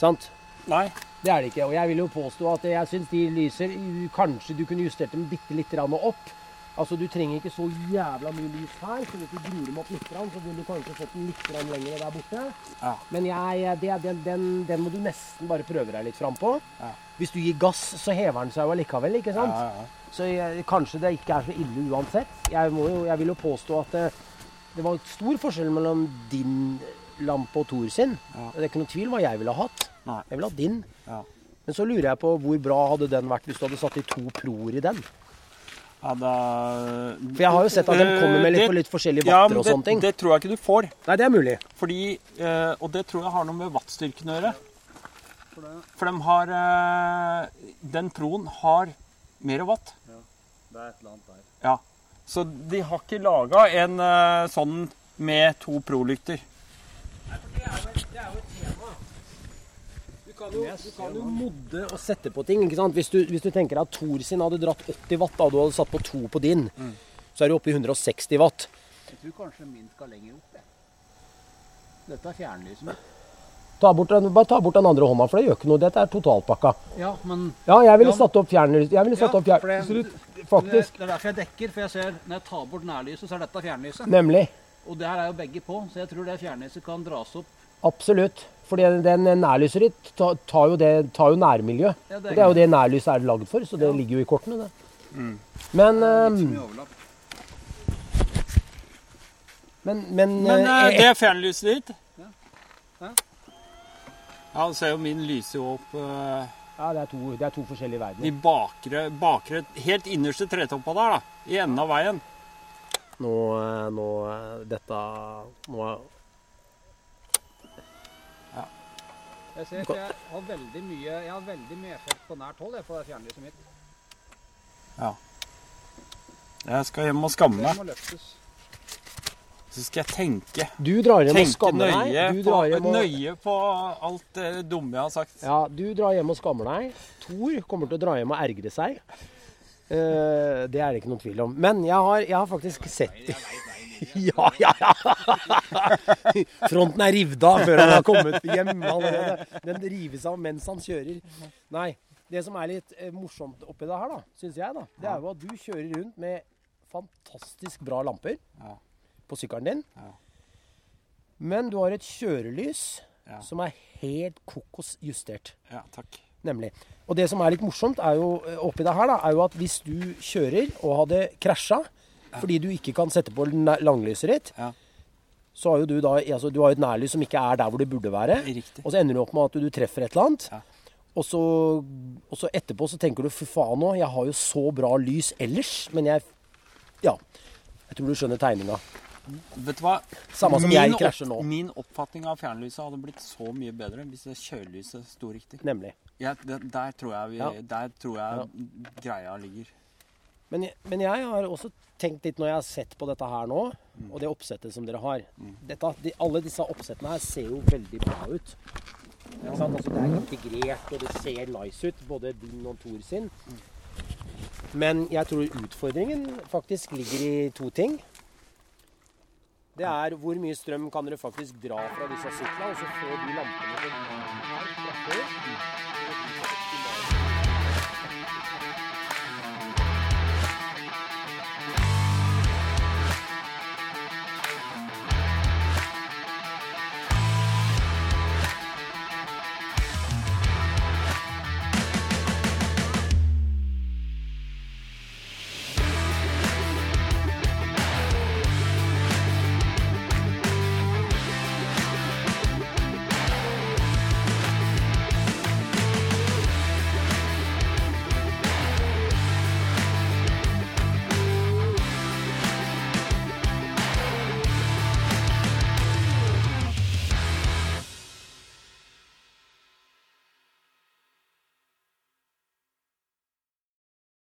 Sant? Nei. Det er det ikke. Og jeg vil jo påstå at jeg syns de lyser Kanskje du kunne justert dem bitte litt grann opp. Altså, Du trenger ikke så jævla mye lys her. så Hvis du gror dem opp litt, så vil du kanskje fått den litt lenger der borte. Ja. Men jeg, det, den, den, den må du nesten bare prøve deg litt fram på. Ja. Hvis du gir gass, så hever den seg jo allikevel, ikke sant? Ja, ja. Så jeg, kanskje det ikke er så ille uansett. Jeg, må jo, jeg vil jo påstå at det, det var stor forskjell mellom din lampe og Thor sin. Det er ikke noen tvil hva jeg ville hatt. Nei. Jeg ville hatt din. Ja. Men så lurer jeg på hvor bra hadde den vært hvis du hadde satt i to proer i den. Ja, da... For jeg har jo sett at de kommer med litt, Det- for litt forskjellige ja, vatter men og sånne ting. Det, tror jeg ikke du får. Nei, det er mulig. Fordi, eh, og det tror jeg har noe med wattstyrken å gjøre. For de har eh, Den proen har mer watt. Det er et eller annet der. Ja. Så de har ikke laga en eh, sånn med to prolykter. Nei, for det er Du kan jo, du kan jo modde og sette på ting. ikke sant? Hvis du, hvis du tenker at Thor sin hadde dratt 80 watt, da du hadde satt på to på din, så er du oppe i 160 watt. Jeg tror kanskje min skal lenger opp. Dette er fjernlyset mitt. Ta bort den, bare ta bort den andre hånda, for det gjør ikke noe. Dette er totalpakka. Ja, men Ja, jeg ville Ja, satt opp fjernlys. Jeg ville satt Ja, opp fjernlys. det- det, faktisk. det er derfor jeg dekker. For jeg ser når jeg tar bort nærlyset, så er dette fjernlyset. Nemlig. Og der er jo begge på, så jeg tror det fjernlyset kan dras opp. Absolutt. Fordi den nærlyset ditt tar, jo det, tar jo nærmiljø. Ja, Og det er jo det nærlyset er lagd for, så det Ja. ligger jo i kortene, det. Mm. Men, så ehm, men, men, Men eh, eh, det er fjernlyset ditt. Ja. Ja. Ja, du ser jo min lyser jo opp uh, Ja, det er to, det er to forskjellige verdener. verdener. bakre, bakre Helt innerste tretoppa der, da. I enden av veien. Nå, nå Dette nå, er- Jeg ser at jeg har veldig mye, jeg har veldig mye effekt på nært hold jeg, på det fjernlyset mitt. Ja. Jeg skal hjem og skamme meg. Så skal jeg tenke. Du drar hjem og skammer deg. Du på, drar hjem og, nøye på alt det dumme jeg har sagt. ja, du drar hjem og skammer deg. Thor kommer til å dra hjem og ergre seg. Uh, det er det ikke noen tvil om. Men jeg har, jeg har faktisk sett Ja, ja, ja! Fronten er revet av før han har kommet hjem allerede. Den rives av mens han kjører. Nei. Det som er litt eh, morsomt oppi det her, da, syns jeg, da, det er jo at du kjører rundt med fantastisk bra lamper på sykkelen din. Men du har et kjørelys som er helt kokos justert. Ja, takk. Nemlig. Og det som er litt morsomt er jo, eh, oppi det her, da, er jo at hvis du kjører og hadde krasja fordi du ikke kan sette på langlyset ditt, Ja. så har jo du da altså, Du har et nærlys som ikke er der hvor det burde være. Riktig. Og så ender du opp med at du treffer et eller annet. Ja. Og, så, og så etterpå så tenker du fy faen nå, jeg har jo så bra lys ellers, men jeg Ja. Jeg tror du skjønner tegninga. Vet du hva? Samme som Min jeg krasjer nå. Min oppfatning av fjernlyset hadde blitt så mye bedre hvis det kjølelyset sto riktig. Nemlig. Ja, det, der tror jeg, vi, Ja. der tror jeg greia ligger. Men, men jeg har også tenkt litt når jeg har sett på dette her nå, og det oppsettet som dere har dette, de, Alle disse oppsettene her ser jo veldig bra ut. Sant? Altså, det er integrert, og det ser nice ut, både din og Thor sin. Men jeg tror utfordringen faktisk ligger i to ting. Det er hvor mye strøm kan dere faktisk dra fra disse syklene, og så få de lampene som er